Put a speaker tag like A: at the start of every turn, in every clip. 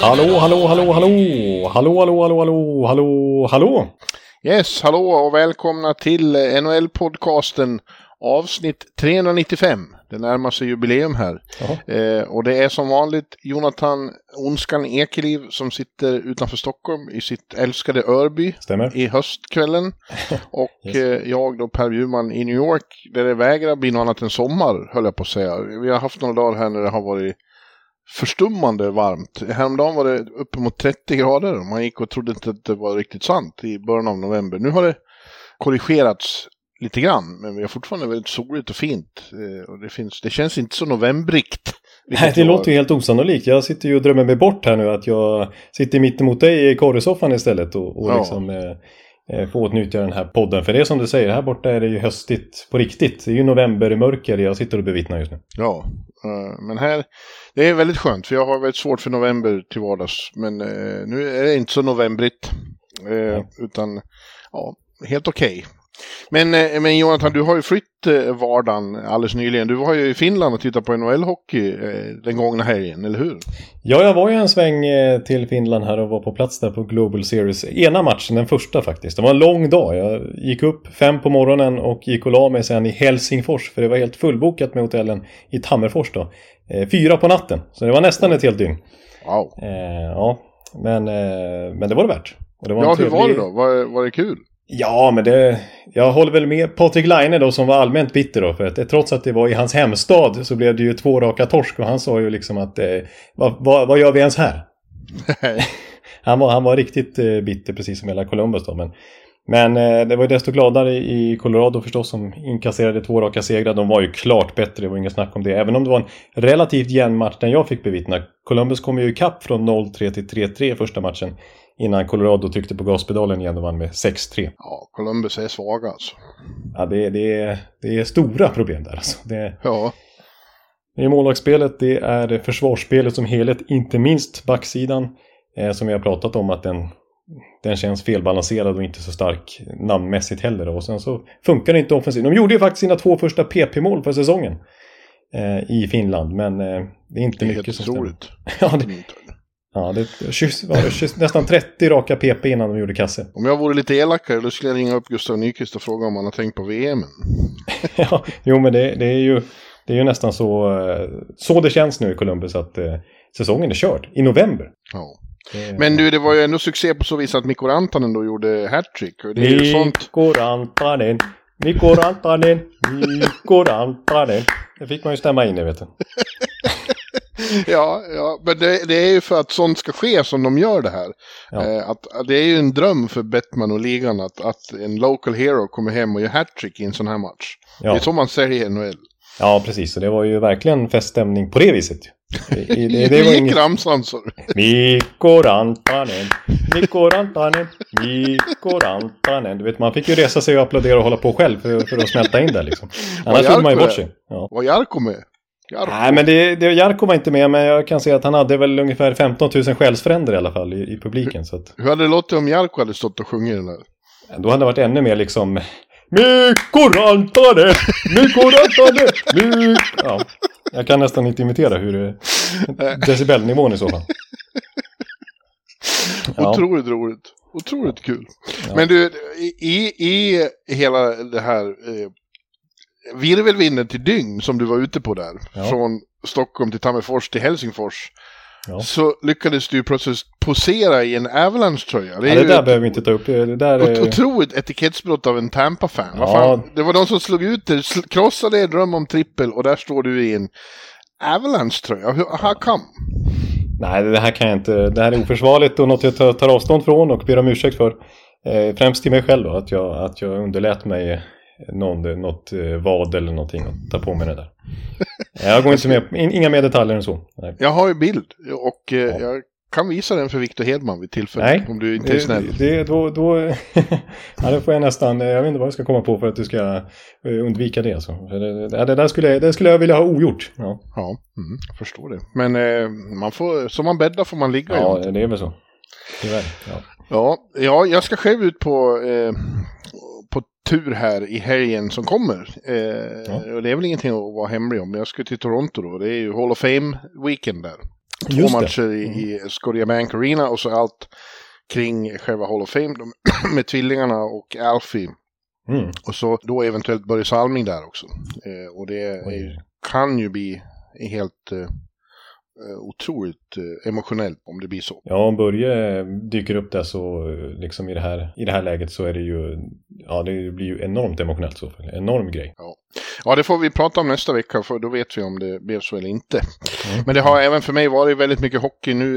A: Hallå, hallå, hallå, hallå! Hallå, hallå, hallå, hallå, hallå, hallå!
B: Yes, hallå och välkomna till NHL-podcasten avsnitt 395. Det närmar sig jubileum här. Eh, och det är som vanligt Jonathan Onskan Ekeliv som sitter utanför Stockholm i sitt älskade Örby
A: Stämmer.
B: i höstkvällen. Och
A: Yes.
B: eh, jag då Per Bjurman i New York där det vägrar bli något annat än sommar höll jag på att säga. Vi har haft några dagar här när det har varit förstummande varmt. Häromdagen var det uppemot 30 grader man gick och trodde inte att det var riktigt sant i början av november. Nu har det korrigerats lite grann, men vi har fortfarande väldigt soligt och fint. Eh, Och det, finns, det känns inte så novembrrikt.
A: Nej, det låter ju helt osannolikt. Jag sitter ju och drömmer mig bort här nu att jag sitter mitt emot dig i korresoffan istället och, och
B: Ja.
A: liksom eh, eh, får utnyttja den här podden. För det är som du säger, här borta är det ju höstigt på riktigt. Det är ju novembermörker jag sitter och bevittnar just nu.
B: Ja, eh, men här, det är väldigt skönt för jag har väldigt svårt för november till vardags. Men eh, nu är det inte så novembrigt. Eh, utan, ja, helt okej. Men, eh, men Jonathan, du har ju flytt eh, vardagen alldeles nyligen. Du var ju i Finland och tittade på NHL-hockey eh, den gångna helgen, eller hur?
A: Ja, jag var ju en sväng eh, till Finland här och var på plats där på Global Series. Ena matchen, den första faktiskt. Det var en lång dag. Jag gick upp fem på morgonen och gick och la mig sen i Helsingfors. För det var helt fullbokat med hotellen i Tammerfors då. Eh, Fyra på natten. Så det var nästan ett helt dygn.
B: Wow.
A: Eh, ja, men, eh, men det var det värt. Det var
B: Ja, hur var det då? Var, var det kul?
A: Ja, men det... Jag håller väl med Patrik Laine då som var allmänt bitter då. För att det, trots att det var i hans hemstad så blev det ju två raka torsk. Och han sa ju liksom att eh, vad, vad, vad gör vi ens här? han, var, han var riktigt bitter precis som hela Columbus då. Men, men eh, det var ju desto gladare i Colorado förstås som inkasserade två raka segrar. De var ju klart bättre, det var inget snack om det. Även om det var en relativt jämn match den jag fick bevittna. Columbus kom ju ikapp från 0-3 till 3-3 i första matchen. Innan Colorado tryckte på gaspedalen igen och vann med 6-3.
B: Ja, Columbus är svaga alltså.
A: Ja, det, det, är, det är stora problem där alltså. Det,
B: Ja,
A: det är målvaktsspelet, det är försvarsspelet som helhet, inte minst backsidan. Eh, som vi har pratat om att den, den känns felbalanserad och inte så stark namnmässigt heller. Och sen så funkar det inte offensivt. De gjorde ju faktiskt sina två första PP-mål för säsongen. Eh, I Finland, men eh, det är inte
B: det är
A: mycket som
B: otroligt.
A: Ja, det, ja, det kyss- var det kyss- nästan 30 raka PP innan de gjorde kasse.
B: Om jag vore lite elakare då skulle jag ringa upp Gustav Nyqvist och fråga om han har tänkt på VM.
A: ja, jo men det, det, är ju, det är ju nästan så, eh, så det känns nu i Columbus att eh, säsongen är körd i november.
B: Ja.
A: Det-
B: Men du, det var ju ändå succé på så vis att Mikko Rantanen då gjorde hattrick. Och det är ju sånt...
A: Mikko Rantanen, Mikko Rantanen, Mikko Rantanen. Det fick man ju stämma in i vet du.
B: Ja, ja, men det, det är ju för att sånt ska ske som de gör det här.
A: Ja.
B: Eh, att, det är ju en dröm för Bettman och ligan att, att en local hero kommer hem och gör hattrick i en sån här match. Det
A: Ja.
B: är så man säger i NHL.
A: ja, precis. Så det var ju verkligen feststämning på det viset. Det, det, det,
B: Hur
A: det var
B: gick
A: inget...
B: ramsan?
A: Mikko Rantanen, Mikko Rantanen, Mikko Rantanen. Du vet, man fick ju resa sig och applådera och hålla på själv för, för att smälta in där liksom. Annars tog man ju bort sig. Ja.
B: Var Jarkko med? Jarkko?
A: Nej, men det, det, Jarkko var inte med, men jag kan säga att han hade väl ungefär 15 000 själsfränder i alla fall i, i publiken. Så att,
B: Hur hade det låtit om Jarkko hade stått och sjungit den där?
A: då hade det varit ännu mer liksom Mikko Rantanen, Mikko Rantanen, Mikko... Ja, jag kan nästan inte imitera hur det decibelnivån i så fall. Ja.
B: Otroligt roligt. Otroligt kul. Men du, i, i hela det här eh, virvelvinden till dygn som du var ute på där,
A: Ja.
B: från Stockholm till Tammerfors till Helsingfors,
A: Ja.
B: så lyckades du plötsligt posera i en Avalanche-tröja. Det
A: Ja, det där
B: ett
A: behöver vi inte ta upp. Det där är...
B: otroligt etikettsbrott av en Tampa-fan.
A: Ja.
B: fan? Det var de som slog ut sl- krossade er dröm om trippel och där står du i en Avalanche-tröja. How come?
A: Nej, det här kan jag inte. Det här är oförsvarligt och något jag tar, tar avstånd från och ber om ursäkt för. Eh, främst till mig själv då, att jag, att jag underlät mig någon, något eh, vad eller någonting och ta på mig det där. Jag går inte med, inga mer detaljer än så.
B: Nej. Jag har ju bild och eh, ja. jag kan visa den för Viktor Hedman vid tillfället. Nej, om du inte är snäll.
A: Det, då, då, ja, det får jag nästan, jag vet inte vad jag ska komma på för att du ska eh, undvika det. Alltså. Det, det, det där skulle, det skulle jag vilja ha ogjort. Ja,
B: ja mm, jag förstår det. Men eh, man får, som man bäddar får man ligga.
A: Ja, det är väl så. Tyvärr.
B: Ja. Ja, ja, jag ska själv ut på, eh, på tur här i helgen som kommer. Eh, ja. Och det är väl ingenting att vara hemlig om. Jag ska till Toronto då. Det är ju Hall of Fame-weekend där. Två Just matcher i, mm. i Scotiabank Arena och så allt kring själva Hall of Fame med tvillingarna och Alfie. Mm. Och så då eventuellt Börje Salming där också. Eh, och det är, kan ju bli helt Eh, otroligt eh, emotionellt om det blir så.
A: Ja, om Börje dyker upp där så eh, liksom i det här, i det här läget så är det ju, ja det blir ju enormt emotionellt så fall. Enorm grej.
B: Ja. ja, det får vi prata om nästa vecka för då vet vi om det blev så eller inte. Mm. Men det har även för mig varit väldigt mycket hockey nu.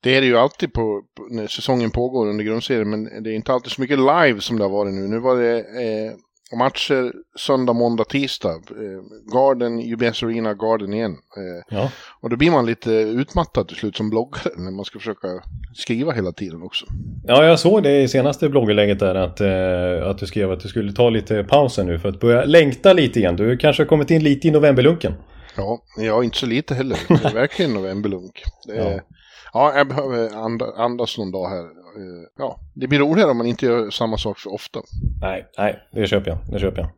B: det är det ju alltid på, när säsongen pågår under grundserien men det är inte alltid så mycket live som det har varit nu. Nu var det och matcher söndag, måndag, tisdag. Eh, Garden, UBS Arena, Garden igen. Eh, ja. Och då blir man lite utmattad till slut som bloggare när man ska försöka skriva hela tiden också.
A: Ja, jag såg det i senaste blogginlägget där att, eh, att du skrev att du skulle ta lite pausen nu för att börja längta lite igen. Du kanske har kommit in lite i novemberlunken.
B: Ja, ja inte så lite heller. Det är verkligen novemberlunk. Det är, ja. ja, jag behöver andas någon dag här ja, det blir roligare om man inte gör samma sak för ofta.
A: Nej, nej, det köper jag. Det köper jag.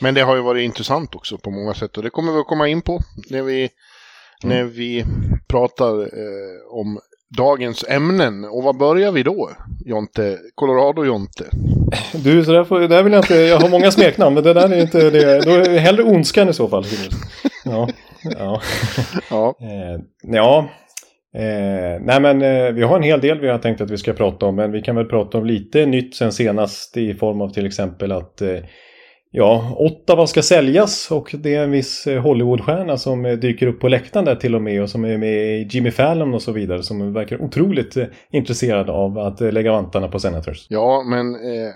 B: Men det har ju varit intressant också på många sätt och det kommer vi att komma in på när vi, mm. när vi pratar eh, om dagens ämnen. Och vad börjar vi då, Jonte? Colorado-Jonte?
A: Du, så där, får, där vill jag inte, jag har många smeknamn, men det där är inte det. Då är det hellre ondskan i så fall. Ja, ja. ja. Eh, ja Eh, nej men eh, vi har en hel del vi har tänkt att vi ska prata om men vi kan väl prata om lite nytt sen senast i form av till exempel att eh, ja, Ottawa ska säljas och det är en viss eh, Hollywoodstjärna som eh, dyker upp på läktaren där till och med och som är med i Jimmy Fallon och så vidare som verkar otroligt eh, intresserad av att eh, lägga vantarna på Senators.
B: Ja, men eh,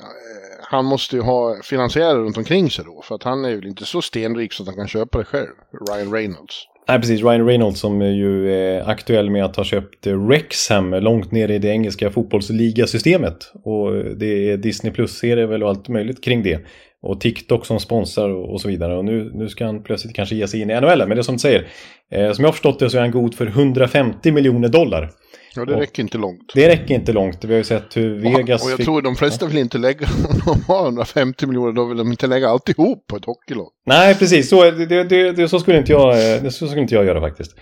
B: han måste ju ha finansiärer runt omkring sig då för att han är ju inte så stenrik så att han kan köpa det själv, Ryan Reynolds.
A: Nej, precis. Ryan Reynolds som ju är aktuell med att ha köpt Rexham långt ner i det engelska fotbollsligasystemet. Och det är Disney Plus-serier väl och allt möjligt kring det. Och TikTok som sponsrar och så vidare. Och nu, nu ska han plötsligt kanske ge sig in i NHL. Men det är som du säger, eh, som jag har förstått det så är han god för 150 miljoner dollar.
B: Ja, det räcker inte långt.
A: Det räcker inte långt. Vi har ju sett hur Vegas...
B: Och jag fick... tror de flesta vill inte lägga, om de har 150 miljoner, då vill de inte lägga alltihop på ett hockeylag.
A: Nej, precis. Så, det, det, det, så, skulle inte jag, eh, så skulle inte jag göra faktiskt.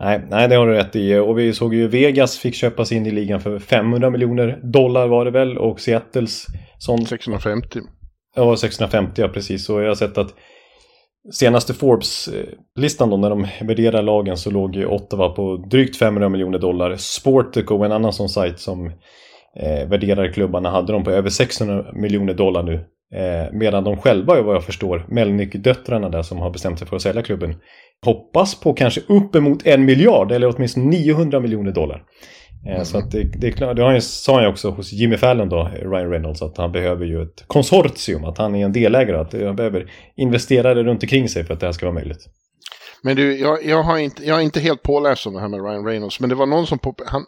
A: Nej, nej, det har du rätt i. Och vi såg ju Vegas fick köpas in i ligan för 500 miljoner dollar var det väl. Och Seattles...
B: Sån... 650.
A: Ja, 650 ja, precis. Och jag har sett att senaste Forbes-listan då när de värderar lagen så låg ju Ottawa på drygt 500 miljoner dollar. Sportico, en annan sån sajt som eh, värderar klubbarna, hade de på över 600 miljoner dollar nu. Eh, medan de själva, vad jag förstår, Melnick-döttrarna där som har bestämt sig för att sälja klubben, hoppas på kanske uppemot en miljard eller åtminstone 900 miljoner dollar. Mm. Så att det, det, är klart, det sa han ju också hos Jimmy Fallon då, Ryan Reynolds, att han behöver ju ett konsortium, att han är en delägare, att han behöver investerare runt omkring sig för att det här ska vara möjligt.
B: Men du, jag, jag, har inte, jag är inte helt påläst om det här med Ryan Reynolds, men det var någon som på, han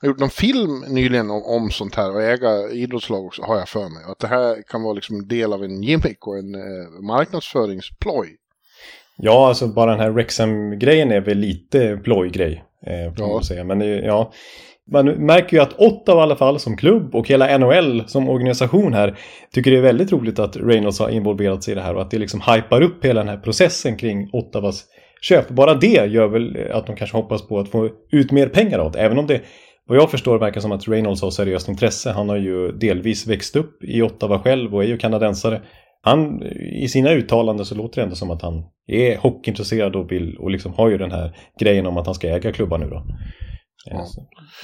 B: har gjort någon film nyligen om, om sånt här och äga idrottslag också, har jag för mig. Att det här kan vara liksom en del av en gimmick och en eh, marknadsföringsploj.
A: Ja, alltså bara den här Rexham-grejen är väl lite plojgrej. Eh, ja. säga. Men ja, man märker ju att Ottawa i alla fall som klubb och hela NHL som organisation här tycker det är väldigt roligt att Reynolds har involverat sig i det här och att det liksom hypar upp hela den här processen kring Ottawas köp. Bara det gör väl att de kanske hoppas på att få ut mer pengar av det. Även om det, vad jag förstår, verkar som att Reynolds har seriöst intresse. Han har ju delvis växt upp i Ottawa själv och är ju kanadensare han, i sina uttalanden så låter det ändå som att han är hockeyintresserad och vill och liksom har ju den här grejen om att han ska äga klubbar nu då.
B: Ja.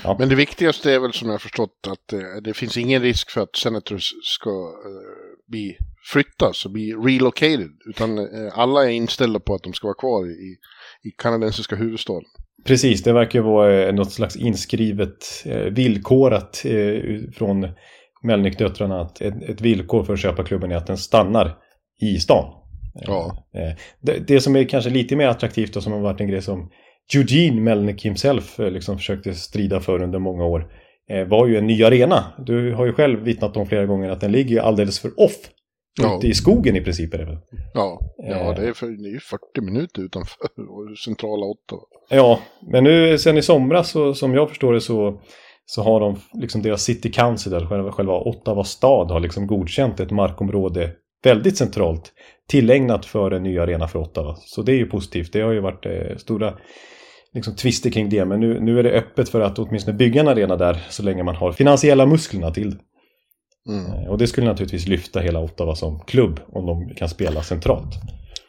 B: Ja. Men det viktigaste är väl som jag har förstått att eh, det finns ingen risk för att Senators ska eh, bli flyttas och bli relocated. Utan eh, alla är inställda på att de ska vara kvar i, i kanadensiska huvudstaden.
A: Precis, det verkar vara eh, något slags inskrivet, eh, villkorat eh, från Melnick-döttrarna att ett, ett, villkor för att köpa klubben är att den stannar i stan.
B: Ja.
A: Eh, det, det, som är kanske lite mer attraktivt och som har varit en grej som Eugene Melnick himself eh, liksom försökte strida för under många år var ju en ny arena. Du har ju själv vittnat om flera gånger att den ligger alldeles för off. Ja. Ute i skogen i princip är det väl?
B: Ja, ja det, är för, det är 40 minuter utanför centrala Ottawa.
A: Ja, men nu sen i somras så, som jag förstår det så så har de, liksom deras City Council, själva, själva Ottawa stad, har liksom godkänt ett markområde väldigt centralt tillägnat för en ny arena för Ottawa. Så det är ju positivt. Det har ju varit eh, stora liksom, tvister kring det. Men nu, nu är det öppet för att åtminstone bygga en arena där så länge man har finansiella musklerna till det. Mm. Eh, och det skulle naturligtvis lyfta hela Ottawa som klubb om de kan spela centralt.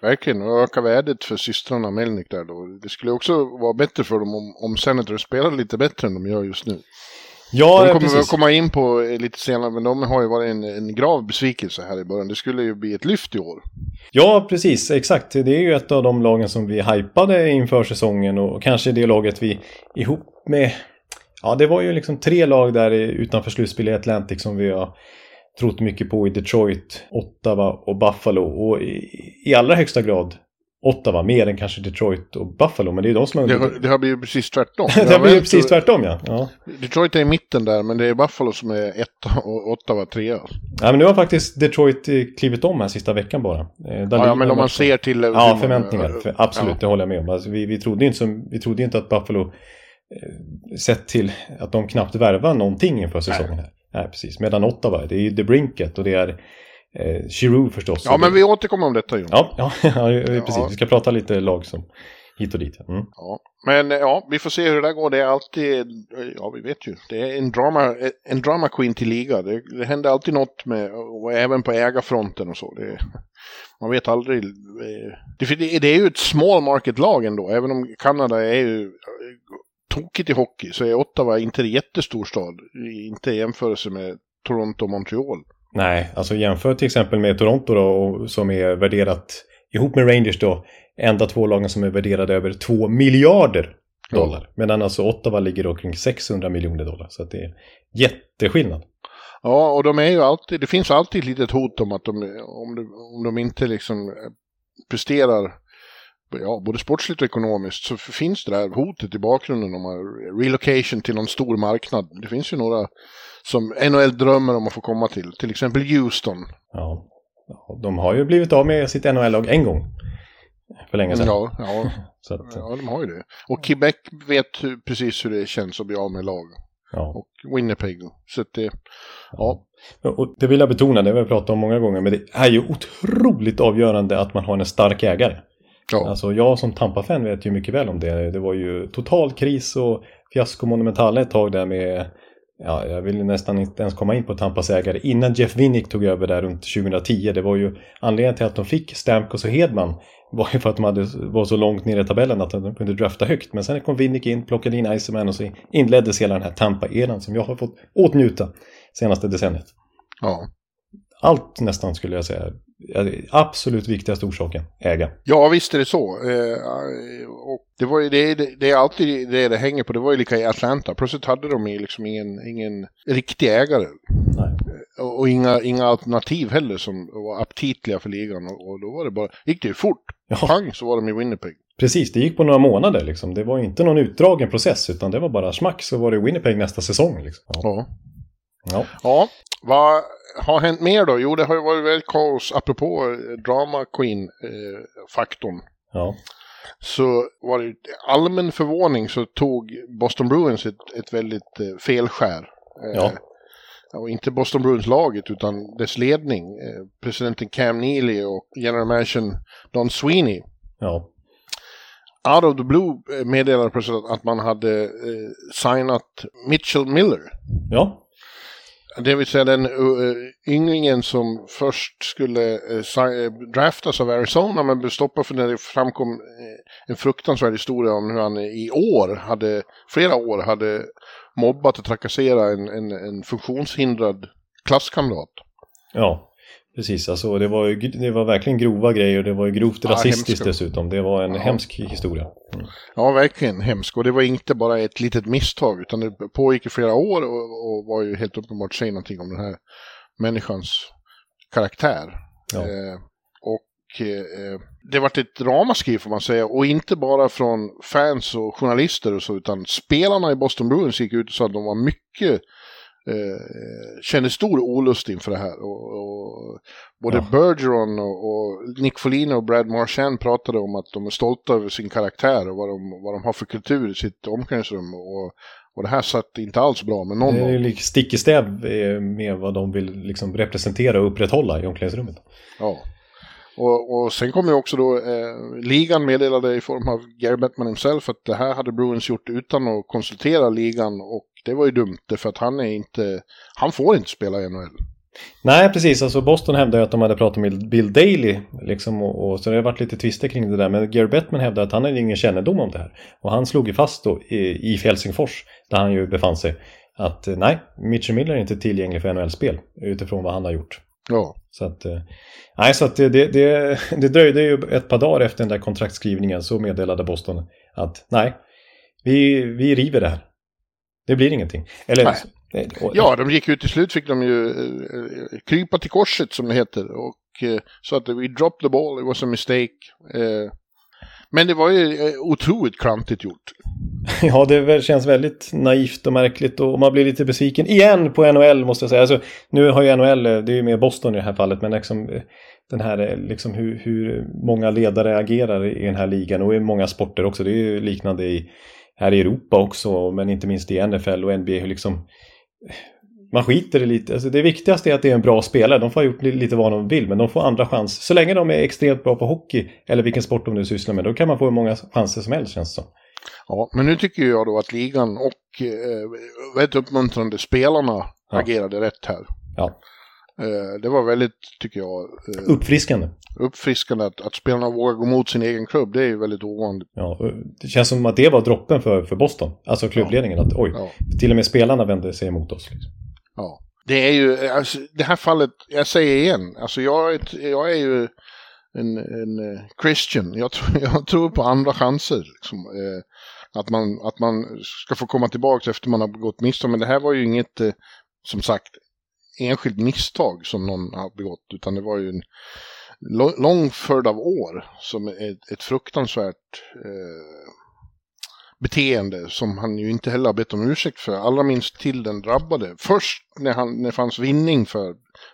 B: Verkligen, och öka värdet för systrarna Melnick där då. Det skulle också vara bättre för dem om, om Senators spelade lite bättre än de gör just nu. Ja, de kommer vi komma in på lite senare, men de har ju varit en, en grav besvikelse här i början. Det skulle ju bli ett lyft i år.
A: Ja, precis. Exakt. Det är ju ett av de lagen som vi hypade inför säsongen och kanske det laget vi ihop med... Ja, det var ju liksom tre lag där utanför slutspel i Atlantic som vi har trott mycket på i Detroit, Ottawa och Buffalo. Och i, i allra högsta grad Ottawa mer än kanske Detroit och Buffalo. Men det är de som
B: har... Det har, det har blivit precis tvärtom.
A: det har blivit precis tvärtom ja. ja.
B: Detroit är i mitten där men det är Buffalo som är ett och Ottawa trea.
A: Ja men nu har faktiskt Detroit klivit om här sista veckan bara.
B: Eh, där ja, men om man ser till...
A: Ja förväntningar. För, absolut, ja. det håller jag med om. Alltså, vi, vi, trodde inte som, vi trodde inte att Buffalo eh, sett till att de knappt värvar någonting inför säsongen. Nej. Nej, precis. Medan Ottawa, det är ju The Brinket och det är Eh, Giroud förstås.
B: Ja, men vi återkommer om detta ju.
A: Ja, ja, ja, precis. Ja. Vi ska prata lite lag som hit och dit. Mm.
B: Ja. Men ja, vi får se hur det där går. Det är alltid, ja vi vet ju, det är en drama, en drama queen till liga. Det, det händer alltid något med, och även på ägarfronten och så. Det, man vet aldrig. Eh, det, det är ju ett small market-lag ändå, även om Kanada är ju tokigt i hockey så är Ottawa inte en jättestor stad. Inte i jämförelse med Toronto och Montreal.
A: Nej, alltså jämför till exempel med Toronto då, som är värderat ihop med Rangers då, enda två lagen som är värderade över 2 miljarder dollar. Ja. Medan alltså Ottawa ligger då kring 600 miljoner dollar. Så det är jätteskillnad.
B: Ja, och de är ju alltid, det finns alltid ett litet hot om att de, om de, om de inte liksom presterar ja, både sportsligt och ekonomiskt så finns det där hotet i bakgrunden om relocation till någon stor marknad. Det finns ju några som NHL drömmer om att få komma till. Till exempel Houston.
A: Ja, de har ju blivit av med sitt NHL-lag en gång. För länge sedan.
B: Ja, ja. att, ja de har ju det. Och Quebec vet precis hur det känns att bli av med lag. Ja. Och Winnipeg. Så att det, ja.
A: Och det vill jag betona, det har vi pratat om många gånger, men det är ju otroligt avgörande att man har en stark ägare. Ja. Alltså jag som Tampa-fan vet ju mycket väl om det. Det var ju total kris och fiasko monumentala ett tag där med Ja, jag vill nästan inte ens komma in på Tampas ägare. Innan Jeff Winnick tog över där runt 2010. Det var ju anledningen till att de fick Stamkos och Hedman. Var ju för att de hade, var så långt ner i tabellen att de kunde drafta högt. Men sen kom Winnick in, plockade in Iceman och så inleddes hela den här Tampa-eran som jag har fått åtnjuta senaste decenniet.
B: Ja.
A: Allt nästan skulle jag säga absolut viktigaste orsaken, äga.
B: Ja, visst är det så. Eh, och det, var ju, det, det, det är alltid det det hänger på. Det var ju lika i Atlanta. Plötsligt hade de ju liksom ingen, ingen riktig ägare. Nej. Och, och inga, inga alternativ heller som var aptitliga för ligan. Och, och då var det bara, gick det ju fort. Ja. Pang så var de i Winnipeg.
A: Precis, det gick på några månader liksom. Det var inte någon utdragen process utan det var bara smack så var det Winnipeg nästa säsong. Liksom.
B: Ja. ja. Ja. ja. Vad har hänt mer då? Jo, det har ju varit väldigt kaos apropå eh, Drama Queen-faktorn. Eh,
A: ja.
B: Så var det allmän förvåning så tog Boston Bruins ett, ett väldigt eh, felskär. Ja. Och inte Boston Bruins-laget utan dess ledning. Presidenten Cam Neely och general manager Don Sweeney.
A: Ja.
B: Out of the blue meddelade president att man hade signat Mitchell Miller.
A: Ja.
B: Det vill säga den uh, uh ynglingen som först skulle uh, draftas av Arizona men blev stoppad för när det framkom uh, en fruktansvärd historia om hur han i år hade, flera år hade mobbat och trakasserat en, en, en funktionshindrad klasskamrat.
A: Ja, Precis, alltså det var, ju, det var verkligen grova grejer och det var ju grovt
B: Ja,
A: rasistiskt
B: hemska.
A: dessutom. Det var en
B: Ja.
A: hemsk historia. Mm.
B: Ja, verkligen hemskt. Och det var inte bara ett litet misstag, utan det pågick i flera år och, och var ju helt uppenbart säga någonting om den här människans karaktär.
A: Ja.
B: Eh, och eh, det vart ett ramaskri får man säga, och inte bara från fans och journalister och så, utan spelarna i Boston Bruins gick ut och sa att de var mycket eh, kände stor olust inför det här. Och, och både
A: Ja.
B: Bergeron och, och Nick Folino och Brad Marchand pratade om att de är stolta över sin karaktär och vad de, vad de har för kultur i sitt omklädningsrum. Och, och det här satt inte alls bra med någon
A: Det är ju stick i stäv eh, med vad de vill liksom representera och upprätthålla i omklädningsrummet.
B: Ja. Och, och sen kom ju också då, eh, ligan meddelade i form av Gary Bettman himself att det här hade Bruins gjort utan att konsultera ligan och det var ju dumt för att han är inte, han får inte spela i NHL.
A: Nej, precis. Alltså Boston hävdade ju att de hade pratat med Bill Daley. Liksom, och, och, så det har varit lite tvister kring det där. Men Gary Bettman hävdade att han hade ingen kännedom om det här. Och han slog ju fast då i, i Helsingfors, där han ju befann sig, att eh, nej, Mitchell Miller är inte tillgänglig för NHL-spel utifrån vad han har gjort.
B: Ja,
A: Så att, eh, nej, så att det, det, det, det dröjde ju ett par dagar efter den där kontraktskrivningen så meddelade Boston att nej, vi, vi river det här. Det blir ingenting. Eller,
B: Nej.
A: eh,
B: ja de gick ut till slut fick de ju eh, krypa till korset som det heter och eh, så att we dropped the ball, it was a mistake. Eh, men det var ju eh, otroligt klantigt gjort.
A: Ja, det känns väldigt naivt och märkligt och man blir lite besviken igen på NHL måste jag säga. Alltså, nu har ju NHL, eh, det är ju mer Boston i det här fallet, men liksom eh, den här eh, liksom hur, hur många ledare agerar i den här ligan och i många sporter också. Det är ju liknande i, här i Europa också, men inte minst i NFL och NBA. Hur liksom, man skiter i lite. Alltså det viktigaste är att det är en bra spelare. De får ha gjort li- lite vad de vill, men de får andra chanser. Så länge de är extremt bra på hockey, eller vilken sport de nu sysslar med, då kan man få hur många chanser som helst känns det som.
B: Ja, men nu tycker jag då att ligan och eh, väldigt uppmuntrande spelarna
A: Ja.
B: agerade rätt här.
A: Ja.
B: Eh, det var väldigt, tycker jag, eh,
A: Uppfriskande.
B: uppfriskande att, att spelarna vågar gå mot sin egen klubb. Det är ju väldigt ovanligt.
A: Ja, det känns som att det var droppen för, för Boston. Alltså klubbledningen. Att oj,
B: Ja.
A: till och med spelarna vände sig emot oss. Liksom.
B: Ja. Det är ju, alltså, det här fallet, jag säger igen, alltså jag är, jag är ju en, en eh, Christian. Jag tror, jag tror på andra chanser. Liksom. Eh, att, man, att man ska få komma tillbaka efter man har begått misstag. Men det här var ju inget, eh, som sagt, enskilt misstag som någon har begått. Utan det var ju en lång följd av år som ett, ett fruktansvärt eh, beteende som han ju inte heller har bett om ursäkt för. Allra minst till den drabbade. Först när, han, när det fanns vinning för,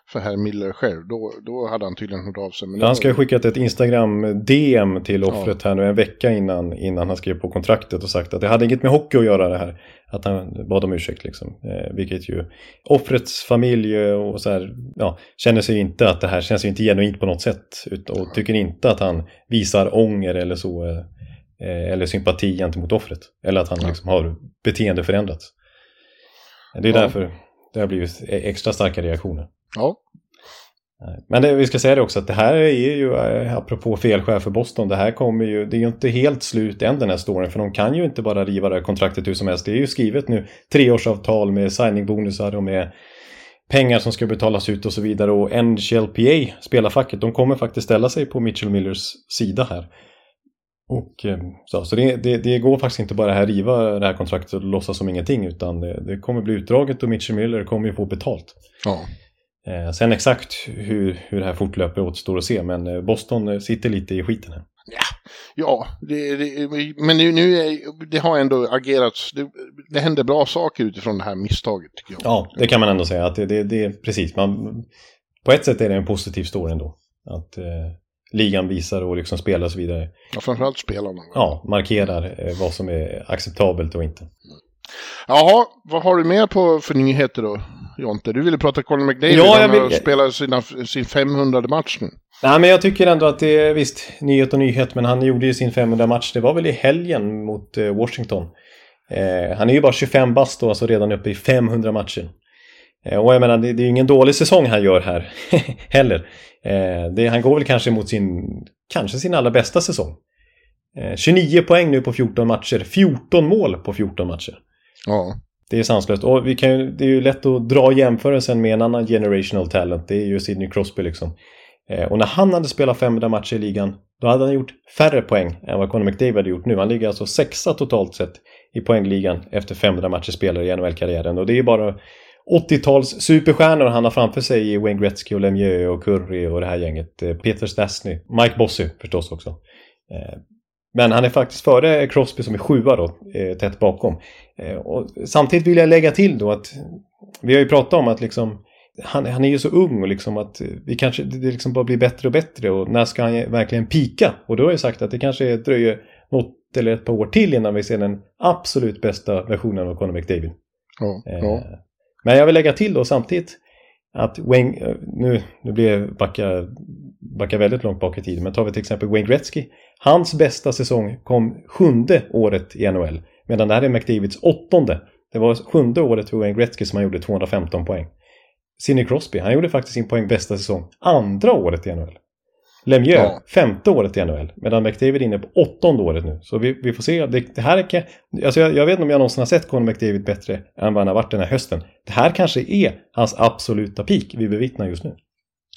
B: för herr Miller själv, då, då hade han tydligen hört av sig. Men
A: Han ska ha skickat ett Instagram-DM till offret här nu en vecka innan, innan han skrev på kontraktet och sagt att det hade inget med hockey att göra det här. Att han bad om ursäkt liksom. Eh, vilket ju offrets familj och så här, ja, känner sig inte att det här känns ju inte genuint på något sätt. Och tycker inte att han visar ånger eller så. Eh, Eh, eller sympati gentemot offret. Eller att han
B: Ja.
A: liksom har beteende förändrats. Det är
B: Ja.
A: därför det har blivit extra starka reaktioner.
B: Ja.
A: Men det, vi ska säga det också att det här är ju, eh, apropå felskär för Boston, det här kommer ju, det är ju inte helt slut än den här storyn, för de kan ju inte bara riva det här kontraktet hur som helst. Det är ju skrivet nu, treårsavtal med signingbonusar och med pengar som ska betalas ut och så vidare. Och NHLPA, spelarfacket, de kommer faktiskt ställa sig på Mitchell Millers sida här. Och, eh, så så det, det, det går faktiskt inte bara här riva det här kontraktet och låtsas som ingenting, utan det, det kommer bli utdraget och Mitchell Miller kommer ju få betalt.
B: ja.
A: Eh, sen exakt hur, hur det här fortlöper återstår att se, men eh, Boston eh, sitter lite i skiten här.
B: Ja, det, det, men nu, nu är, det har ändå agerats. Det, det händer bra saker utifrån det här misstaget tycker jag.
A: Ja, det kan man ändå säga. att det, det, det precis. Man, på ett sätt är det en positiv story ändå. Att eh, ligan visar och liksom spelar och så vidare.
B: Ja, framförallt spelarna.
A: Ja, markerar eh, vad som är acceptabelt och inte.
B: Jaha, vad har du mer på för nyheter då, Jonte? Du ville prata Conor McDavid.
A: Ja, jag
B: Han
A: vill-
B: spelat sina, sin 500 match nu.
A: Nej, men jag tycker ändå att det är visst nyhet och nyhet, men han gjorde ju sin 500 match. Det var väl i helgen mot eh, Washington. Eh, han är ju bara 25 bast då, alltså redan uppe i 500 matcher. Eh, och jag menar, det, det är ju ingen dålig säsong han gör här heller. Eh, det, han går väl kanske mot sin, kanske sin allra bästa säsong. Eh, 29 poäng nu på 14 matcher, 14 mål på 14 matcher.
B: Ja.
A: Det är sanslöst. Och vi kan ju, det är ju lätt att dra jämförelsen med en annan generational talent. Det är ju Sidney Crosby liksom. Eh, och när han hade spelat 500 matcher i ligan, då hade han gjort färre poäng än vad Conor McDavid hade gjort nu. Han ligger alltså sexa totalt sett i poängligan efter 500 matcher spelare i NHL-karriären. Och det är bara 80-tals superstjärnor han har framför sig i Wayne Gretzky och Lemieux och Curry och det här gänget. Eh, Peter Stastny, Mike Bossy förstås också. Eh, men han är faktiskt före Crosby som är sjua då, eh, tätt bakom. Och samtidigt vill jag lägga till då att vi har ju pratat om att liksom han, han är ju så ung och liksom att vi kanske, det liksom bara blir bättre och bättre och när ska han verkligen pika? Och då har jag sagt att det kanske dröjer något eller ett par år till innan vi ser den absolut bästa versionen av Conor McDavid.
B: Ja, ja.
A: Men jag vill lägga till då samtidigt att Wayne, eh, nu, nu blir jag backa, backa väldigt långt bak i tiden, men tar vi till exempel Wayne Gretzky. Hans bästa säsong kom sjunde året i NHL, medan det här är McDavids åttonde. Det var sjunde året för Wayne Gretzky som han gjorde 215 poäng. Sidney Crosby, han gjorde faktiskt sin poäng bästa säsong andra året i NHL. Lemieux, ja. femte året i NHL. Medan McDavid är inne på åttonde året nu. Så vi, vi får se. Det, det här är, alltså jag, jag, vet inte om jag någonsin har sett Conor McDavid bättre än vad han har varit den här hösten. Det här kanske är hans absoluta peak vi bevittnar just nu.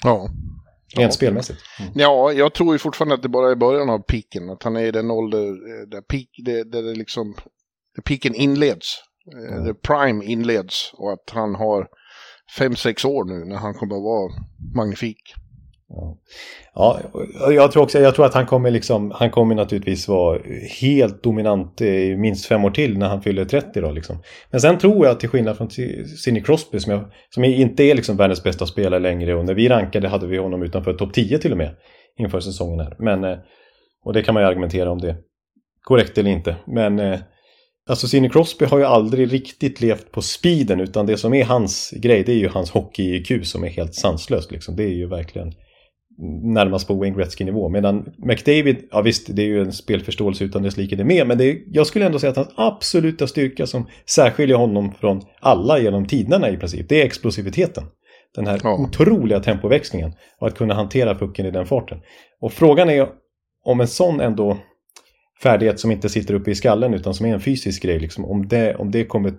B: Ja.
A: Rent ja. spelmässigt.
B: Mm. Ja, jag tror ju fortfarande att det bara är början av piken. Att han är i den ålder eh, där, peak, där, där det liksom, där piken inleds. Mm. Där prime inleds. Och att han har fem sex år nu när han kommer att vara magnifik.
A: Ja. jag tror också jag tror att han kommer liksom, han kommer naturligtvis vara helt dominant i minst fem år till när han fyller 30 då liksom. Men sen tror jag till skillnad från Sidney Crosby som, jag, som inte är liksom världens bästa spelare längre och när vi rankade hade vi honom utanför topp 10 till och med inför säsongen här. Men, eh, och det kan man ju argumentera om det korrekt eller inte. Men eh, Alltså Sidney Crosby har ju aldrig riktigt levt på speeden utan det som är hans grej det är ju hans hockey-IQ som är helt sanslöst liksom. Det är ju verkligen närmast på Wayne Gretzky-nivå. Medan McDavid, ja visst, det är ju en spelförståelse utan dess like det med. Men det är, jag skulle ändå säga att hans absoluta styrka som särskiljer honom från alla genom tiderna i princip, det är explosiviteten. Den här ja. otroliga tempoväxlingen och att kunna hantera pucken i den farten. Och frågan är om en sån ändå färdighet som inte sitter uppe i skallen utan som är en fysisk grej, liksom, om, det, om det kommer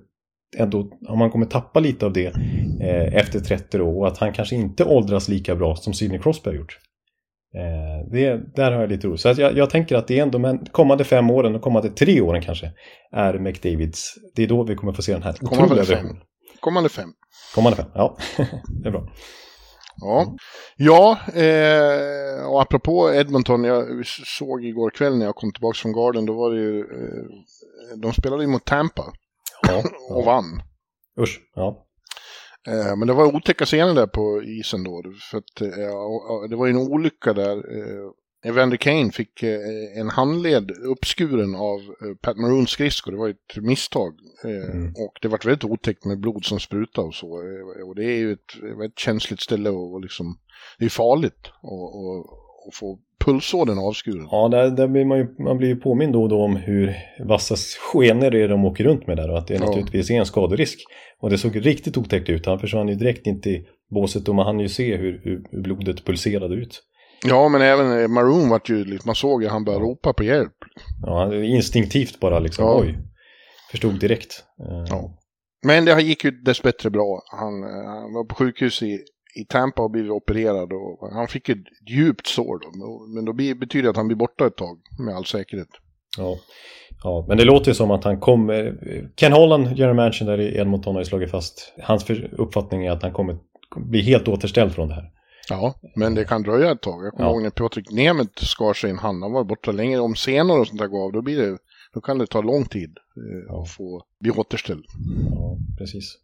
A: ändå, om man kommer tappa lite av det eh, efter 30 år och att han kanske inte åldras lika bra som Sidney Crosby har gjort. Eh, det, där har jag lite oro. Så jag, jag, tänker att det är ändå men kommande fem åren och kommande tre åren kanske är McDavids. Det är då vi kommer få se den här
B: kommande fem. Kommande fem.
A: Kommande fem, ja. det är bra.
B: Ja, ja eh, och apropå Edmonton, jag såg igår kväll när jag kom tillbaka från Garden, då var det ju, eh, de spelade ju mot Tampa ja, och vann.
A: Usch, ja.
B: Eh, men det var otäcka scener där på isen då. För att, eh, det var ju en olycka där. Eh, Evander Kane fick en handled uppskuren av Pat Maroons skridskor. Det var ett misstag. Mm. Och det var väldigt otäckt med blod som sprutade och så. Och det är ju ett, ett känsligt ställe och liksom, det är farligt att få pulsådern avskuren.
A: Ja, där, där blir man, ju, man blir ju påmind då och då om hur vassa skenor det är de åker runt med där och att det ja. naturligtvis är en skaderisk. Och det såg riktigt otäckt ut. Han försvann ju direkt in i båset och man hann ju se hur, hur, hur blodet pulserade ut.
B: Ja, men även Maroon vart ju, man såg ju han började ropa på hjälp.
A: Ja, instinktivt bara liksom, ja. oj. Förstod direkt.
B: Ja. Men det gick ju dessbättre bra. Han, han var på sjukhus i i Tampa och blivit opererad och han fick ett djupt sår då. Men då betyder det att han blir borta ett tag med all säkerhet.
A: Ja, ja men det låter ju som att han kommer... Ken Holland, general manager där i Edmonton har ju slagit fast. Hans uppfattning är att han kommer bli helt återställd från det här.
B: Ja, men det kan dröja ett tag. Jag kommer ja. ihåg när Patrik Nemeth skar sig en hand. Han var borta längre. Om senor och sånt där gav, då, blir det, då kan det ta lång tid eh, ja. att få bli återställd.
A: Ja, precis.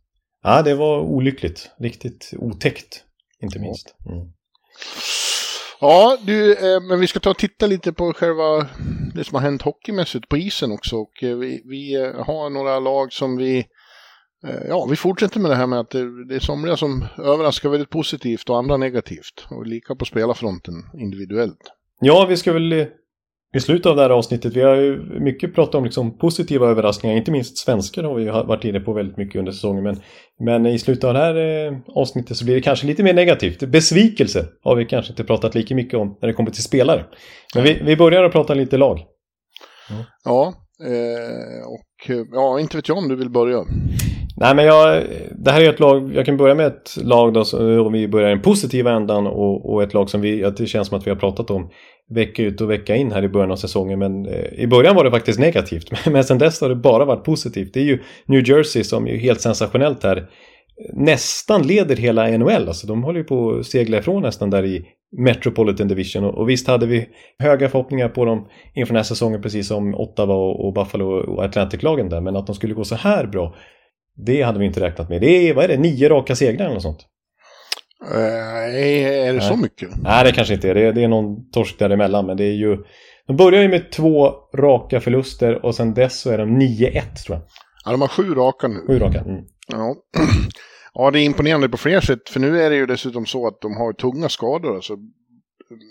A: Ja, det var olyckligt. Riktigt otäckt, inte minst. Mm.
B: Ja, du, eh, men vi ska ta och titta lite på själva det som har hänt hockeymässigt på isen också. Och eh, vi, vi eh, har några lag som vi, ja, vi fortsätter med det här med att det, är somliga som överraskar väldigt positivt och andra negativt. Och lika på spelarfronten individuellt.
A: Ja, vi ska väl i slutet av det här avsnittet, vi har ju mycket pratat om liksom positiva överraskningar, inte minst svenskar har vi varit inne på väldigt mycket under säsongen. Men, men i slutet av det här eh, avsnittet så blir det kanske lite mer negativt. Besvikelse har vi kanske inte pratat lika mycket om när det kommer till spelare. Men vi, vi börjar att prata lite lag.
B: Mm. Ja, eh, och ja, inte vet jag om du vill börja.
A: Nej men jag, det här är ett lag, jag kan börja med ett lag då, om vi börjar i den positiva ändan och, och ett lag som vi, det känns som att vi har pratat om vecka ut och vecka in här i början av säsongen. Men eh, i början var det faktiskt negativt. Men sen dess har det bara varit positivt. Det är ju New Jersey som är helt sensationellt här nästan leder hela NHL. Alltså de håller ju på att segla ifrån nästan där i Metropolitan Division. Och visst hade vi höga förhoppningar på dem inför den här säsongen precis som Ottawa och Buffalo och Atlantic-lagen där. Men att de skulle gå så här bra, det hade vi inte räknat med. Det är, vad är det, nio raka segrar eller något sånt?
B: Nej, är det Nej. så mycket?
A: Nej, det kanske inte är. Det, det är någon torsk däremellan, men det är ju... De börjar ju med två raka förluster och sen dess så är de 9-1 tror jag.
B: Ja, de har sju raka nu.
A: Sju raka. Mm.
B: Ja. ja, det är imponerande på flera sätt. För nu är det ju dessutom så att de har tunga skador. Alltså,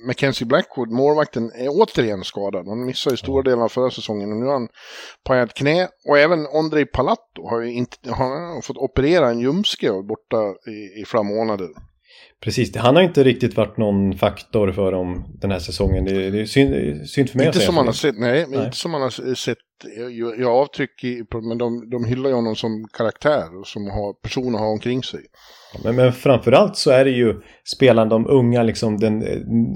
B: Mackenzie Blackwood, målvakten, är återigen skadad. Han missade ju stora delar av förra säsongen och nu har han pajat knä. Och även Andrei Palatto har ju inte, har fått operera en ljumske och borta i, i flera månader.
A: Precis, han har inte riktigt varit någon faktor för dem den här säsongen. Det, det är synd, synd för mig
B: inte
A: att säga.
B: Som man har sett, nej, nej, inte som man har sett i avtryck, i, men de, de hyllar ju honom som karaktär och som har personer har omkring sig.
A: Men, men framförallt så är det ju spelande de unga, liksom den,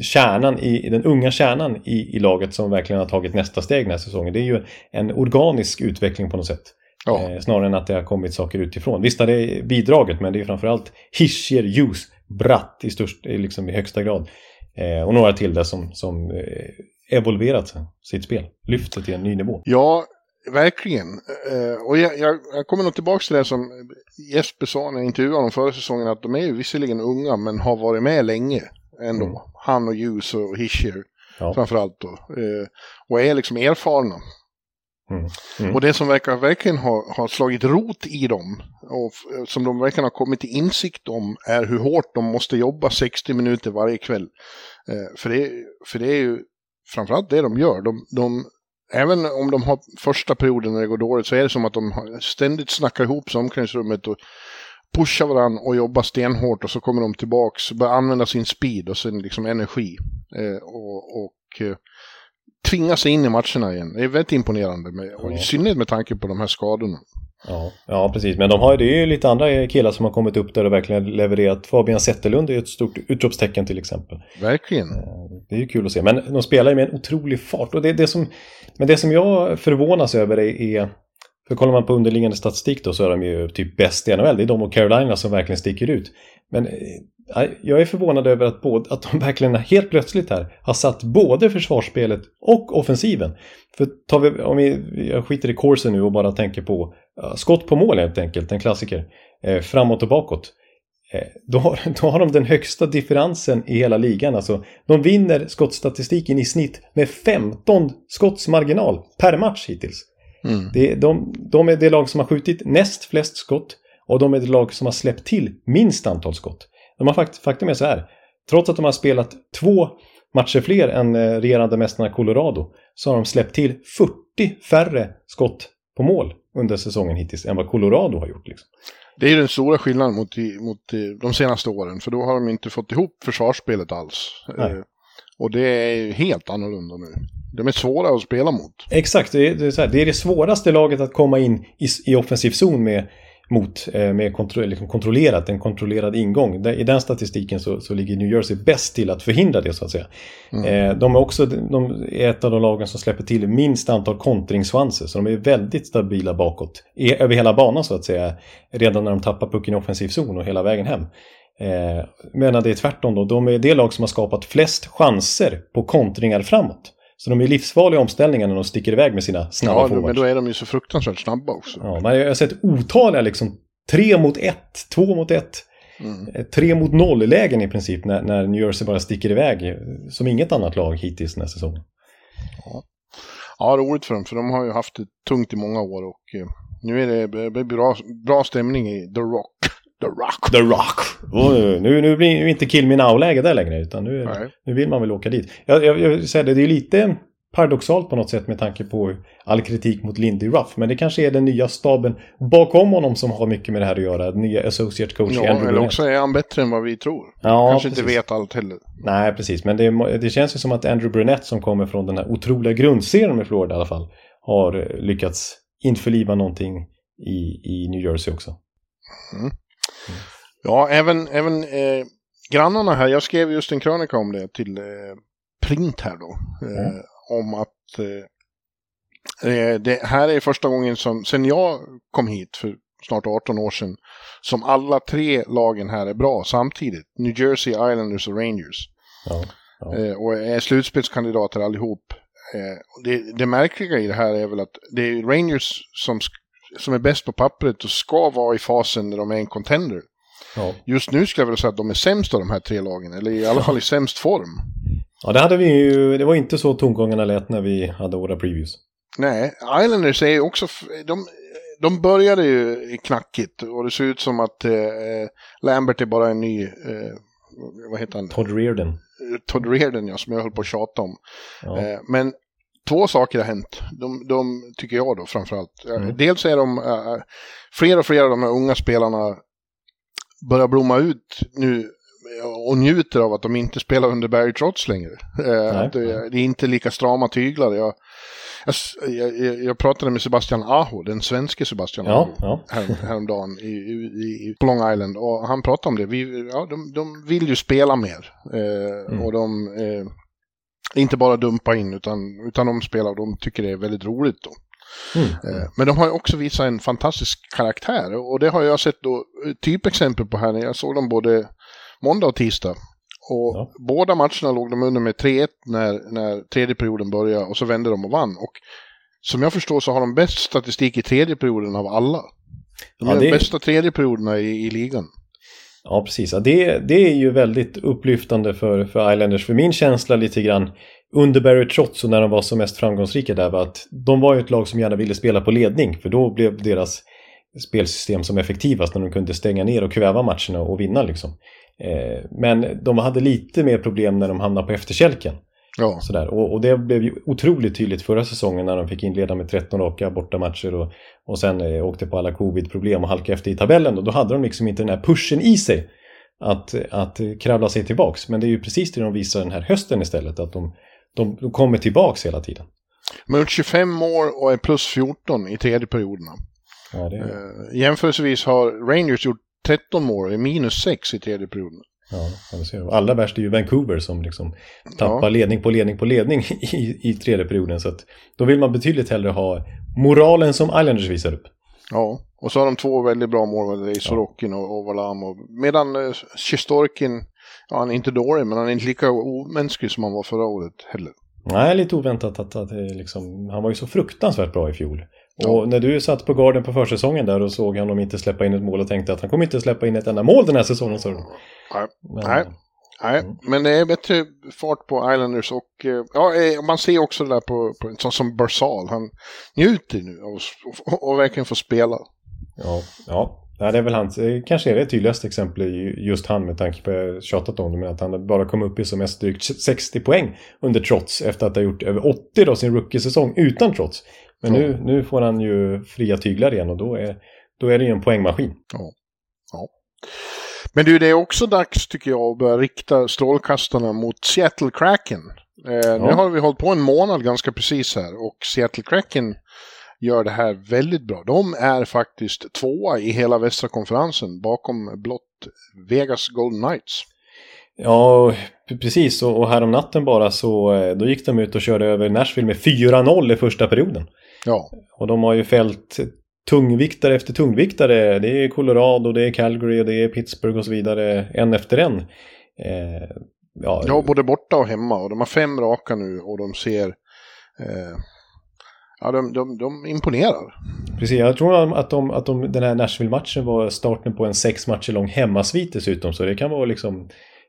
A: kärnan i, den unga kärnan i, i laget som verkligen har tagit nästa steg den här säsongen. Det är ju en organisk utveckling på något sätt. Ja. Eh, snarare än att det har kommit saker utifrån. Visst har det bidragit men det är framförallt Hischier, Hughes, Bratt i, störst, liksom i högsta grad. Eh, och några till där som, som eh, evolverat sitt spel. Lyft det till en ny nivå.
B: Ja, verkligen. Eh, och jag, jag, jag, kommer nog tillbaka till det som Jesper sa när jag intervjuade honom förra säsongen. Att de är ju visserligen unga men har varit med länge ändå. Mm. Han och Hughes och Hischier ja. framförallt då. Eh, och är liksom erfarna. Mm. Mm. Och det som verkar verkligen ha, ha slagit rot i dem och som de verkligen har kommit till insikt om är hur hårt de måste jobba 60 minuter varje kväll. Eh, för, det, för det är ju framförallt det de gör. De, de, även om de har första perioden när det går dåligt så är det som att de ständigt snackar ihop sig i omklädningsrummet och pushar varandra och jobbar stenhårt och så kommer de tillbaks, börjar använda sin speed och sin liksom energi. Eh, och, och eh, tvinga sig in i matcherna igen. Det är väldigt imponerande, med, ja. i synnerhet med tanke på de här skadorna.
A: Ja, ja precis. Men de har, det är ju lite andra killar som har kommit upp där och verkligen levererat. Fabian Zetterlund är ju ett stort utropstecken till exempel.
B: Verkligen. Eh,
A: det är ju kul att se. Men de spelar ju med en otrolig fart. Och det, det som, men det som jag förvånas över är, för kollar man på underliggande statistik då så är de ju typ bäst i NHL. Det är de och Carolina som verkligen sticker ut. Men eh, jag är förvånad över att, både, att de verkligen helt plötsligt här har satt både försvarsspelet och offensiven. För tar vi, om vi, jag skiter i kursen nu och bara tänker på skott på mål helt enkelt, en klassiker, eh, framåt och bakåt. Eh, då, har, då har de den högsta differensen i hela ligan. Alltså, de vinner skottstatistiken i snitt med 15 skottsmarginal per match hittills. Mm. Det, de, de är det lag som har skjutit näst flest skott och de är det lag som har släppt till minst antal skott. De har fakt faktum är så här. Trots att de har spelat två matcher fler än eh, regerande mästarna Colorado så har de släppt till 40 färre skott på mål under säsongen hittills än vad Colorado har gjort. Liksom.
B: Det är den stora skillnaden mot, mot de senaste åren för då har de inte fått ihop försvarsspelet alls. Eh, och det är helt annorlunda nu. De är svåra att spela mot.
A: Exakt, det är, det, är det, är det svåraste laget att komma in i, i offensiv zon med mot eh, med kontro liksom kontrollerat, en kontrollerad ingång. I den statistiken så, så ligger New Jersey bäst till att förhindra det så att säga. Mm. Eh, de är också de är ett av de lagen som släpper till minst antal kontringssvanser så de är väldigt stabila bakåt. Över hela banan så att säga. Redan när de tappar pucken i offensiv zon och hela vägen hem. Eh, medan det är tvärtom då, de är det lag som har skapat flest chanser på kontringar framåt. Så de är livsfarliga omställningar när de sticker iväg med sina snabba
B: ja, forwards. men då är de ju så fruktansvärt snabba också.
A: Ja, jag har sett otaliga liksom tre mot ett, två mot ett. Mm. Eh, tre mot noll-lägen i princip när, när New Jersey bara sticker iväg som inget annat lag hittills den här säsongen.
B: Ja. ja, roligt för dem, för de har ju haft det tungt i många år och eh, nu är det bra, bra stämning i The Rock. The Rock.
A: The Rock. Oh, nu, nu blir det inte Kill Me Now-läge där längre, utan nu, nu vill man väl åka dit. Jag, jag, jag säger det, det är lite paradoxalt på något sätt med tanke på all kritik mot Lindy Ruff. Men det kanske är den nya staben bakom honom som har mycket med det här att göra. Den nya associate coach
B: ja, Andrew eller också är han bättre än vad vi tror. Ja, kanske precis. inte vet allt heller.
A: Nej, precis. Men det, det känns ju som att Andrew Brunette som kommer från den här otroliga grundserien med Florida i alla fall har lyckats införliva någonting i, i New Jersey också.
B: Mm. Ja, även, även eh, grannarna här, jag skrev just en krönika om det till eh, Print här då. Eh, mm. Om att eh, eh, det här är första gången som, sen jag kom hit för snart 18 år sedan, som alla tre lagen här är bra samtidigt. New Jersey, Islanders och Rangers. Ja, ja. Eh, och är slutspelskandidater allihop. Eh, det, det märkliga i det här är väl att det är Rangers som, som är bäst på pappret och ska vara i fasen när de är en contender. Ja. Just nu skulle jag vilja säga att de är sämst av de här tre lagen, eller i alla fall i sämst form.
A: Ja, det hade vi ju, det var inte så tongångarna lät när vi hade våra previews.
B: Nej, Islanders är ju också, de, de började ju knackigt och det ser ut som att eh, Lambert är bara en ny, eh, vad heter han?
A: Todd Reardon.
B: Todd Reardon, ja, som jag höll på att tjata om. Ja. Eh, men två saker har hänt. De, de tycker jag då framförallt. Mm. Dels är de, äh, fler och fler av de här unga spelarna börjar blomma ut nu och njuter av att de inte spelar under Barry Trotz längre. Eh, det, det, är inte lika strama tyglar. Jag, jag, jag, jag pratade med Sebastian Aho, den svenske Sebastian ja, Aho, ja. Här, häromdagen i, i, på Long Island. Och han pratade om det. Vi, ja, de, de vill ju spela mer. Eh, mm. Och de eh, inte bara dumpa in, utan, utan de spelar och de tycker det är väldigt roligt. Då. Mm. Eh, men de har också visat en fantastisk karaktär och det har jag sett då typexempel på här när jag såg dem både måndag och tisdag. Och ja. båda matcherna låg de under med 3-1 när, när tredje perioden började och så vände de och vann. Och som jag förstår så har de bäst statistik i tredje perioden av alla. De ja, är det... de bästa tredje perioderna i, i ligan.
A: Ja, precis. Ja, det, det är ju väldigt upplyftande för, för Islanders. För min känsla lite grann under Barry Trotz och när de var som mest framgångsrika där var att de var ju ett lag som gärna ville spela på ledning för då blev deras spelsystem som effektivast när de kunde stänga ner och kväva matcherna och vinna liksom. Eh, men de hade lite mer problem när de hamnade på efterkälken. Ja. Sådär. Och, och, det blev ju otroligt tydligt förra säsongen när de fick inleda med 13 raka bortamatcher och, och sen eh, åkte på alla covid-problem och halkade efter i tabellen. Och då hade de liksom inte den här pushen i sig att, att kravla sig tillbaks. Men det är ju precis det de visar den här hösten istället, att de, de, de kommer tillbaks hela tiden.
B: Men 25 år och är plus 14 i tredje perioderna. Ja, det... eh, jämförelsevis har Rangers gjort 13 mål, är minus 6 i tredje perioden.
A: Ja. Allra värst är ju Vancouver som liksom tappar ja. ledning på ledning på ledning i, i tredje perioden. Så att då vill man betydligt hellre ha moralen som Islanders visar upp.
B: Ja, och så har de två väldigt bra mål, i Sorokin och, och. Och, medan eh, Sjistorkin, ja han är inte dålig, men han är inte lika omänsklig som han var förra året heller.
A: Nej, lite oväntat att, att liksom, han var ju så fruktansvärt bra i fjol. Och när du satt på garden på försäsongen där och såg honom inte släppa in ett mål och tänkte att han kommer inte släppa in ett enda mål den här säsongen. Så...
B: Nej, men, nej. nej. Mm. men det är bättre fart på Islanders och eh, ja, eh, man ser också det där på, på sån som Barsal. Han njuter nu av och, verkligen få spela.
A: Ja, ja. Ja, det är väl hans, kanske är det tydligaste exemplet just han med tanke på jag tjatat om det, men att han bara kom upp i som mest drygt 60 poäng under trots efter att ha gjort över 80 då sin rookie-säsong utan trots. Men nu, nu får han ju fria tyglar igen och då är, då är det ju en poängmaskin.
B: Ja. ja. Men du, det är också dags tycker jag att börja rikta strålkastarna mot Seattle Kraken. Eh, ja. Nu har vi hållit på en månad ganska precis här och Seattle Kraken gör det här väldigt bra. De är faktiskt tvåa i hela västra konferensen bakom blott Vegas Golden Knights.
A: Ja, precis. Och härom natten bara så eh, då gick de ut och körde över Nashville med 4-0 i första perioden.
B: Ja.
A: Och de har ju fällt tungviktare efter tungviktare. Det är Colorado, det är Calgary, det är Pittsburgh och så vidare. En efter en.
B: Eh, ja. ja, både borta och hemma. Och de har fem raka nu och de ser... Eh, ja, de, de, de imponerar.
A: Precis, jag tror att, de, att de, den här Nashville-matchen var starten på en sex matcher lång hemmasvit dessutom. Så det kan vara liksom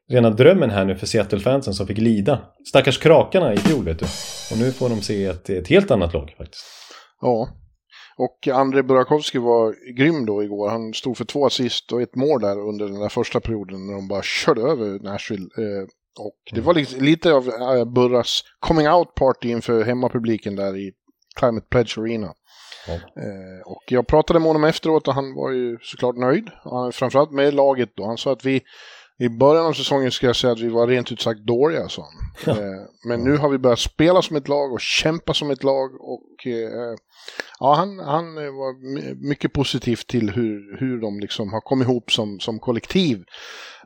A: rena drömmen här nu för Seattle-fansen som fick lida. Stackars krakarna i fjol vet du. Och nu får de se ett, ett helt annat lag faktiskt.
B: Ja. Och André Burakovsky var grym då igår. Han stod för två assist och ett mål där under den där första perioden när de bara körde över Nashville. Eh, och det var lite, lite av eh, Burras coming out party inför hemmapubliken där i Climate Pledge Arena. Eh, och jag pratade med honom efteråt och han var ju såklart nöjd. framförallt med laget då. Han sa att vi, I början av säsongen skulle jag säga att vi var rent ut sagt dåliga, sa han. Eh, Men nu har vi börjat spela som ett lag och kämpa som ett lag. Och eh, ja, han, han var my- mycket positiv till hur, hur de liksom har kommit ihop som, som kollektiv.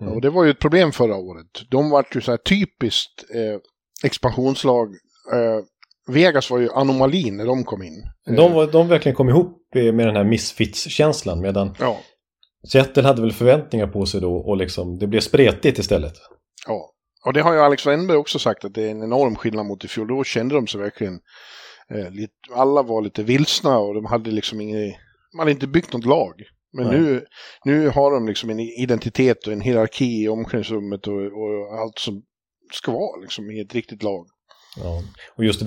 A: Mm.
B: Och det var ju ett problem förra året. De var ju så här typiskt eh, expansionslag. Eh, Vegas var ju anomalin när de kom in.
A: De, var, de verkligen kom ihop med den här misfits-känslan medan
B: Ja,
A: Seattle hade väl förväntningar på sig då och liksom det blev spretigt istället.
B: ja. Och det har ju Alex Wennberg också sagt att det är en enorm skillnad mot i fjol. Då kände de sig verkligen... Eh, lite, alla var lite vilsna och de hade liksom inget... Man hade inte byggt något lag. Men
A: Nej.
B: nu, nu har de liksom en identitet och en hierarki i omklädningsrummet och, och allt som ska vara liksom i ett riktigt lag.
A: Ja. Och just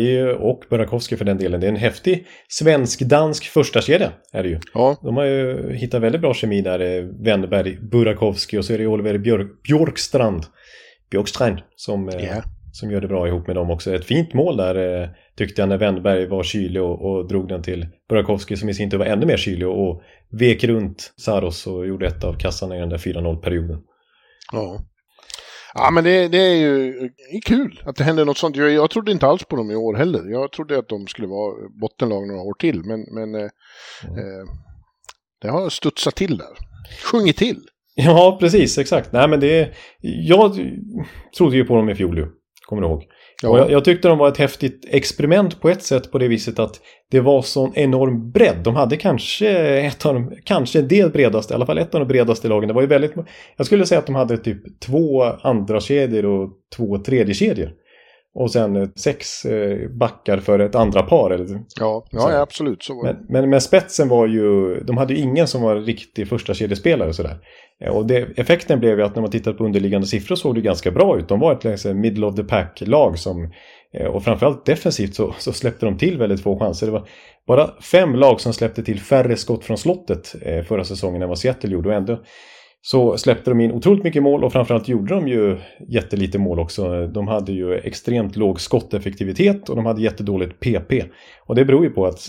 A: är ju, och Burakovsky för den delen, det är en häftig svensk-dansk första kedja är det ju.
B: Ja,
A: De har ju hittat väldigt bra kemi där, eh, Wennberg, Burakovsky och så är det Oliver Björk, Björkstrand, Björkstrand som, eh,
B: Ja.
A: som gör det bra ihop med dem också. Ett fint mål där eh, tyckte jag när Wennberg var kylig och, och drog den till Burakovsky som i sin tur var ännu mer kylig och, och vek runt Saros och gjorde ett av kassarna i den där 4-0-perioden.
B: ja. Ja, men det, det är ju det är kul att det händer något sånt. Jag, jag trodde inte alls på dem i år heller. Jag trodde att de skulle vara bottenlag några år till, men, men eh,
A: Mm.
B: eh, det har studsat till där. Sjungit till.
A: Ja, precis, exakt. Nej, men det Jag trodde ju på dem i fjol ju, kommer du ihåg.
B: Ja.
A: Och jag, jag tyckte de var ett häftigt experiment på ett sätt på det viset att det var sån enorm bredd. De hade kanske ett av de, kanske det bredaste, i alla fall ett av de bredaste lagen. Det var ju väldigt, jag skulle säga att de hade typ två andra kedjor och två tredje kedjor. Och sen eh, sex eh, backar för ett andra par. Eller,
B: Ja, ja, absolut. Så var det.
A: men, men, men spetsen var ju, de hade ju ingen som var riktig första kedjespelare sådär. Eh, Och det, effekten blev ju att när man tittade på underliggande siffror såg det ganska bra ut. De var ett liksom, middle of the pack-lag som, och framförallt defensivt så, så släppte de till väldigt få chanser. Det var bara fem lag som släppte till färre skott från slottet förra säsongen än vad Seattle gjorde. Och ändå så släppte de in otroligt mycket mål och framförallt gjorde de ju jättelite mål också. De hade ju extremt låg skotteffektivitet och de hade jättedåligt PP. Och det beror ju på att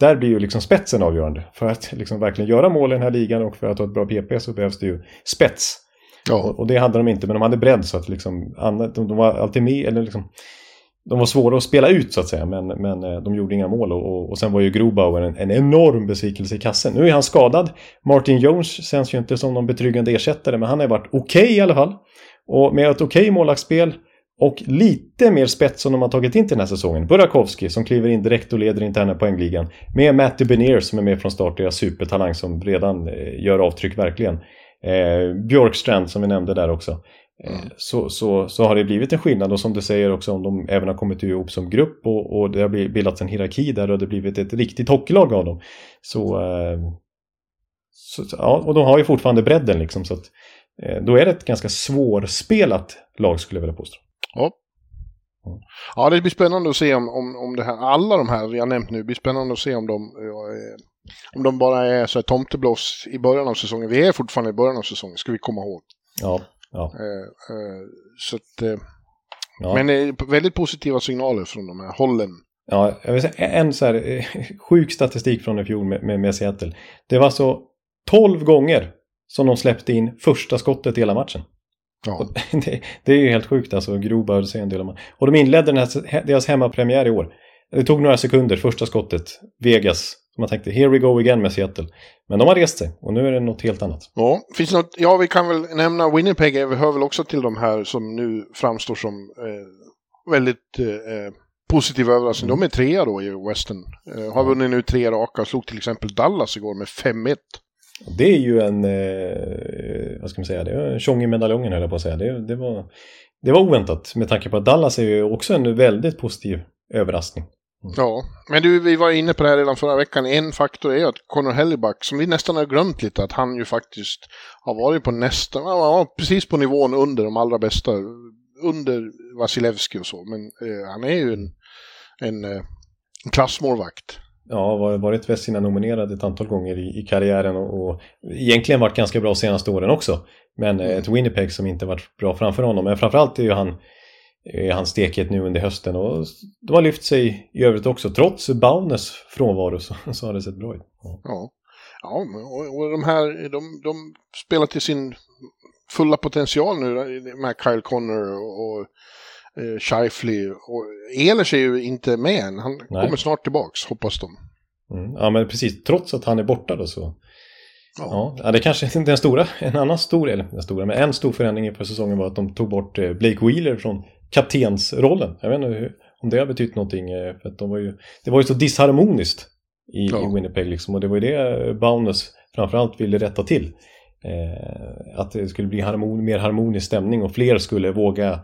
A: där blir ju liksom spetsen avgörande. För att liksom verkligen göra mål i den här ligan och för att ha ett bra PP så behövs det ju spets.
B: Ja,
A: Och, och det hade de inte, men de hade bredd så att liksom, de var alltid med, eller liksom, de var svåra att spela ut så att säga, men, men eh, de gjorde inga mål. Och, och, sen var ju Grobauer en, en enorm besvikelse i kassen. Nu är han skadad. Martin Jones känns ju inte som någon betryggande ersättare, men han har varit okej i alla fall. Och med ett okej målvaktsspel och lite mer spets som de har tagit in till den här säsongen. Burakovsky som kliver in direkt och leder interna poängligan. Med Matty Benier som är med från start, deras supertalang som redan eh, gör avtryck verkligen. Eh, Björkstrand som vi nämnde där också. Eh, så, så, så har det blivit en skillnad och som du säger också om de även har kommit ihop som grupp och, och det har bildats en hierarki där och det har blivit ett riktigt hockeylag av dem. Så, eh, så ja, och de har ju fortfarande bredden liksom så att eh, då är det ett ganska svårspelat lag skulle jag vilja påstå.
B: ja det blir spännande att se om, om, om det här, alla de här har nämnt nu, blir spännande att se om de, om de bara är så här tomteblås i början av säsongen. Vi är fortfarande i början av säsongen, ska vi komma ihåg.
A: Ja, ja,
B: Eh, eh, så att, eh,
A: ja.
B: Men väldigt positiva signaler från de här hållen.
A: Ja, jag vill säga, en så här sjuk statistik från i fjol med, med, med Seattle. Det var så 12 gånger som de släppte in första skottet i hela matchen.
B: Ja,
A: det, det är ju helt sjukt alltså, Grobar säger en del om Och de inledde den här, deras hemmapremiär i år. Det tog några sekunder, första skottet, Vegas. Så man tänkte, here we go again med Seattle. Men de har rest sig och nu är det något helt annat.
B: ja. Finns något, ja vi kan väl nämna Winnipeg, vi hör väl också till de här som nu framstår som eh, väldigt eh, positiva överraskningar. De är trea då i Western. Eh, har vunnit nu tre raka, slog till exempel Dallas igår med 5-1.
A: Det är ju en, eh, vad ska man säga, det är en tjong i medaljongen höll jag på att säga. Det, det, var, det var oväntat med tanke på att Dallas är ju också en väldigt positiv överraskning.
B: Ja, men du, vi var inne på det här redan förra veckan. En faktor är att Connor Helleback, som vi nästan har glömt lite, att han ju faktiskt har varit på nästan, ja, precis på nivån under de allra bästa, under Vasilevski och så. Men eh, han är ju en, en, eh, en klassmålvakt.
A: Ja, var- varit Vesina-nominerad ett antal gånger i, i karriären och, och egentligen varit ganska bra senaste åren också. Men eh, ett Winnipeg som inte varit bra framför honom. Men framförallt är ju han, är han stekhet nu under hösten och de har lyft sig i övrigt också. Trots Baunes frånvaro så, så har det sett bra ut. Ja.
B: Ja, och, och de här, de, de spelar till sin fulla potential nu med Kyle Connor och, och eh, Shifley. Och Ehlers är ju inte med än. Han Nej. kommer snart tillbaks, hoppas de.
A: Mm. Ja, men precis. Trots att han är borta då så. Ja. ja, det kanske inte den stora, en annan stor, eller den stora, men en stor förändring inför säsongen var att de tog bort eh, Blake Wheeler från kaptensrollen. Jag vet inte hur, om det har betytt någonting, eh, för att de var ju, det var ju så disharmoniskt i, ja. i Winnipeg liksom, och det var ju det Bowness framförallt ville rätta till. Eh, att det skulle bli harmon, mer harmonisk stämning och fler skulle våga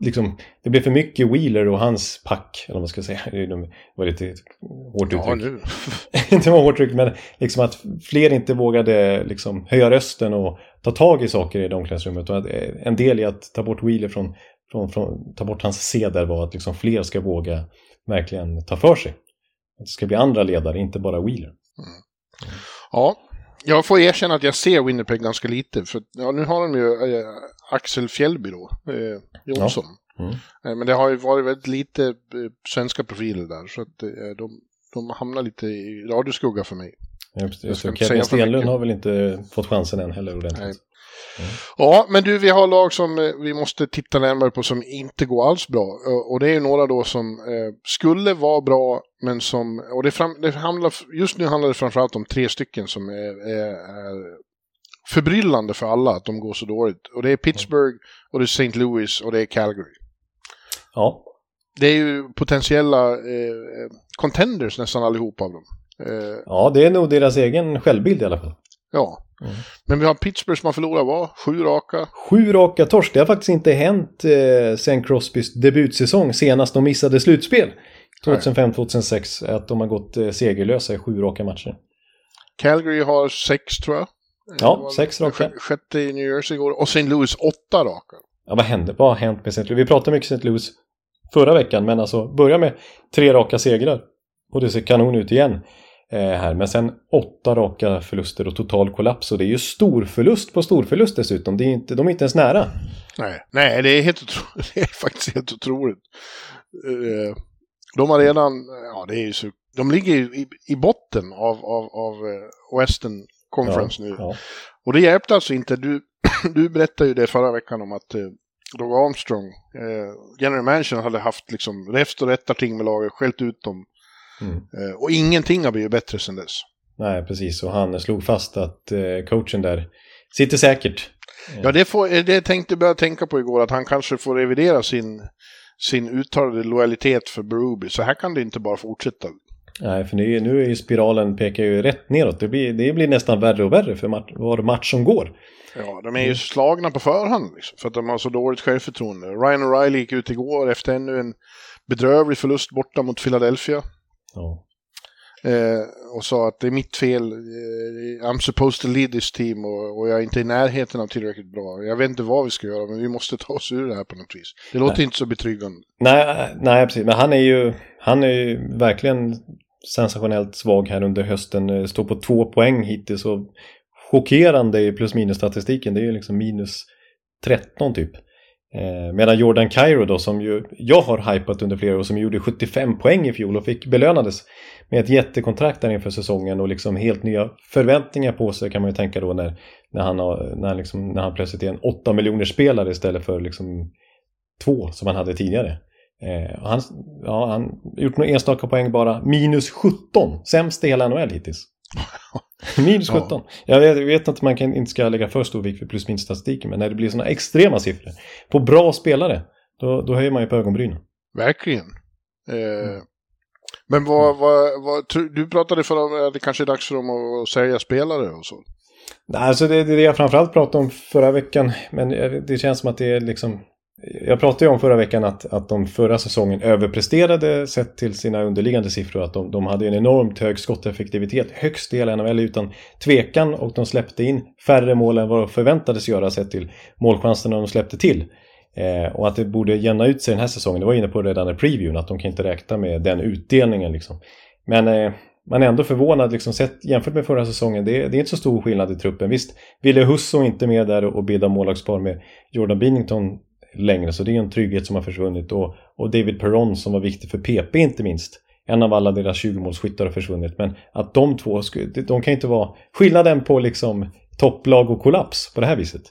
A: liksom, det blev för mycket Wheeler och hans pack, eller vad man ska säga. Det var lite hårt uttryck. Ja, nu. det var hårt uttryck, men liksom att fler inte vågade liksom höja rösten och ta tag i saker i det omklädningsrummet. Och en del i att ta bort Wheeler från, från, från ta bort hans seder var att liksom fler ska våga verkligen ta för sig. Att det ska bli andra ledare, inte bara Wheeler. Mm.
B: Ja, jag får erkänna att jag ser Winnipeg ganska lite. För ja, nu har de ju äh, Axel Fjällby då, äh, Jonsson. Ja. Mm. Äh, men det har ju varit väldigt lite svenska profiler där. Så att de, de hamnar lite i radioskugga för mig.
A: Just, just, Kevin Stenlund har väl inte fått chansen än heller ordentligt. Nej.
B: Mm. Ja, men du, vi har lag som eh, vi måste titta närmare på som inte går alls bra. Och det är några då som eh, skulle vara bra, men som... Och det, fram, det handlar, just nu handlar det framförallt om tre stycken som är, är, är förbryllande för alla att de går så dåligt. Och det är Pittsburgh, och det är St. Louis och det är Calgary.
A: Ja.
B: Det är ju potentiella eh, contenders nästan allihop av dem.
A: Eh, ja, det är nog deras egen självbild i alla fall.
B: Ja. Mm. Men vi har Pittsburgh som har förlorat, vad? Sju raka?
A: Sju raka torsk. Det har faktiskt inte hänt eh, sen Crosbys debutsäsong senast de missade slutspel. 2005-2006. Att de har gått eh, segerlösa i sju raka matcher.
B: Calgary har sex tror jag.
A: Ja, sex raka.
B: Sjätte i New Jersey igår. Och St. Louis åtta raka.
A: Ja, vad hände? Vad har hänt med St. Louis? Vi pratade mycket St. Louis förra veckan, men alltså börja med tre raka segrar. Och det ser kanon ut igen. Eh, här. Men sen åtta raka förluster och total kollaps. Och det är ju stor förlust på stor förlust dessutom. Det är inte, de är inte ens nära.
B: Nej, Nej det, är helt otroligt. det är faktiskt helt otroligt. Eh, de har redan, ja det är ju så, de ligger i, i botten av, av, av eh, Western Conference ja, nu. Ja. Och det hjälpte alltså inte. Du, du berättade ju det förra veckan om att Doug Armstrong, eh, general manager, hade haft liksom räfst och rättarting med laget, skällt ut dem Mm. Eh, och ingenting har blivit bättre sedan dess.
A: Nej, precis. Och han slog fast att eh, coachen där sitter säkert.
B: Ja, det, får, det tänkte jag börja tänka på igår, att han kanske får revidera sin, sin uttalade lojalitet för Berube. Så här kan det inte bara fortsätta.
A: Nej, för nu, nu är ju spiralen pekar ju rätt neråt. Det blir, det blir nästan värre och värre för match, var match som går.
B: Ja, de är ju slagna på förhand liksom, för att de har så dåligt självförtroende. Ryan O'Reilly gick ut igår efter ännu en bedrövlig förlust borta mot Philadelphia. Ja. Eh, och sa att det är mitt fel. Eh, I'm supposed to lead this team och, och, jag är inte i närheten av tillräckligt bra. Jag vet inte vad vi ska göra men vi måste ta oss ur det här på något vis. Det låter nej. inte så betryggande.
A: Nej, nej, precis. Men han är ju, han är ju verkligen sensationellt svag här under hösten. Eh, står på två poäng hittills och chockerande i plus minus statistiken. Det är ju liksom minus 13 typ. Eh, medan Jordan Cairo då som ju jag har hypat under flera år som gjorde 75 poäng i fjol och fick belönades med ett jättekontrakt där inför säsongen och liksom helt nya förväntningar på sig kan man ju tänka då när, när, han, har, när, liksom, när han plötsligt är en 8 miljoner spelare istället för liksom två som han hade tidigare. Eh, han, ja, han gjort några enstaka poäng bara, minus 17, sämst i hela NHL hittills. Minus 17. Ja. Jag vet att man kan, inte ska lägga för stor vikt vid plus minus statistiken, men när det blir sådana extrema siffror på bra spelare, då, då höjer man ju på ögonbrynen.
B: Verkligen. Eh, men vad, vad, vad, du pratade för att det kanske är dags för dem att sälja spelare och så?
A: Nej, alltså det, det jag framförallt pratade om förra veckan, men det känns som att det är liksom jag pratade ju om förra veckan att, att de förra säsongen överpresterade sett till sina underliggande siffror. Att de, de hade en enormt hög skotteffektivitet, högst i hela NHL utan tvekan och de släppte in färre mål än vad de förväntades göra sett till målchanserna de släppte till. Eh, och att det borde jämna ut sig den här säsongen, det var jag inne på redan i previewn, att de kan inte räkna med den utdelningen. Liksom. Men eh, man är ändå förvånad liksom, sett, jämfört med förra säsongen. Det är, det är inte så stor skillnad i truppen. Visst, Ville Husso inte med där och bilda målvaktspar med Jordan Binnington längre så det är en trygghet som har försvunnit och, och David Perron som var viktig för PP inte minst en av alla deras 20-målsskyttar har försvunnit men att de två, de kan inte vara skillnaden på liksom topplag och kollaps på det här viset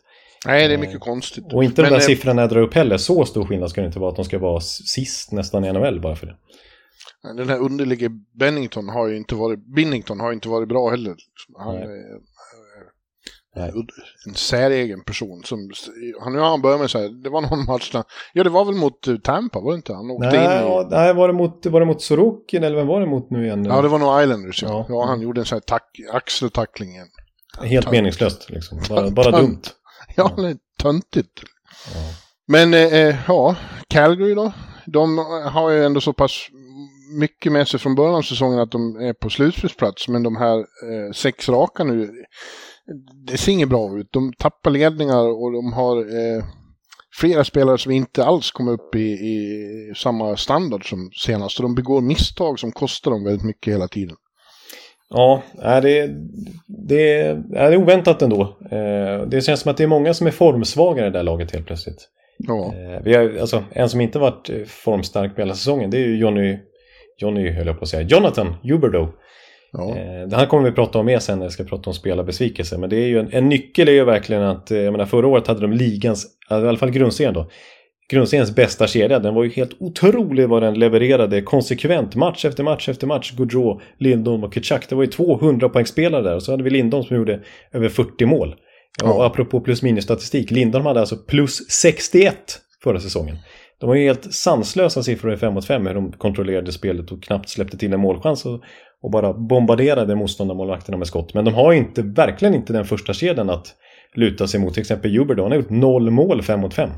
B: Nej, det är mycket eh, konstigt.
A: Och inte Men, de där siffrorna jag drar upp heller. Så stor skillnad ska det inte vara att de ska vara sist nästan i NHL bara för det.
B: Den här underlige Bennington har ju inte varit, Binnington har ju inte varit bra heller. Han. En säregen person. Som, han, nu har han börjat med så här, det var någon match där, ja det var väl mot eh, Tampa, var det inte? Han åkte
A: nej,
B: in
A: i... nej var, det mot, var det mot Sorokin eller vem var det mot nu igen?
B: Ja, det var nog Islanders, ja. ja. ja han gjorde en sån här tack, axeltackling igen.
A: Helt Tönt. meningslöst, liksom. Bara, bara dumt.
B: Ja, ja. töntigt. Ja. Men, eh, eh, ja, Calgary då? De har ju ändå så pass mycket med sig från början av säsongen att de är på slutspelsplats. Men de här eh, sex raka nu, det ser inget bra ut. De tappar ledningar och de har eh, flera spelare som inte alls kommer upp i, i samma standard som senast. Och de begår misstag som kostar dem väldigt mycket hela tiden.
A: Ja, det, det, det är oväntat ändå. Eh, det känns som att det är många som är formsvaga i det där laget helt plötsligt. Ja. Eh, vi har, alltså, en som inte varit formstark på hela säsongen det är ju Johnny Johnny höll jag på att säga, Jonathan Huberdo. Ja. Eh, han kommer vi prata om mer sen när vi ska prata om spelarbesvikelse. Men det är ju en, en nyckel är ju verkligen att, eh, jag menar förra året hade de ligans, i alla fall grundserien då, grundseriens bästa kedja. Den var ju helt otrolig vad den levererade konsekvent match efter match efter match. Gaudreau, Lindholm och Kitchak. Det var ju 200 poängspelare där och så hade vi Lindholm som gjorde över 40 mål. Ja. Och apropå plus minus statistik, Lindholm hade alltså plus 61 förra säsongen. De har ju helt sanslösa siffror i 5 mot 5 hur de kontrollerade spelet och knappt släppte till en målchans och, och bara bombarderade motståndarmålvakterna med skott. Men de har inte, verkligen inte den första kedjan att luta sig mot. Till exempel Huber han har gjort noll mål 5 mot 5.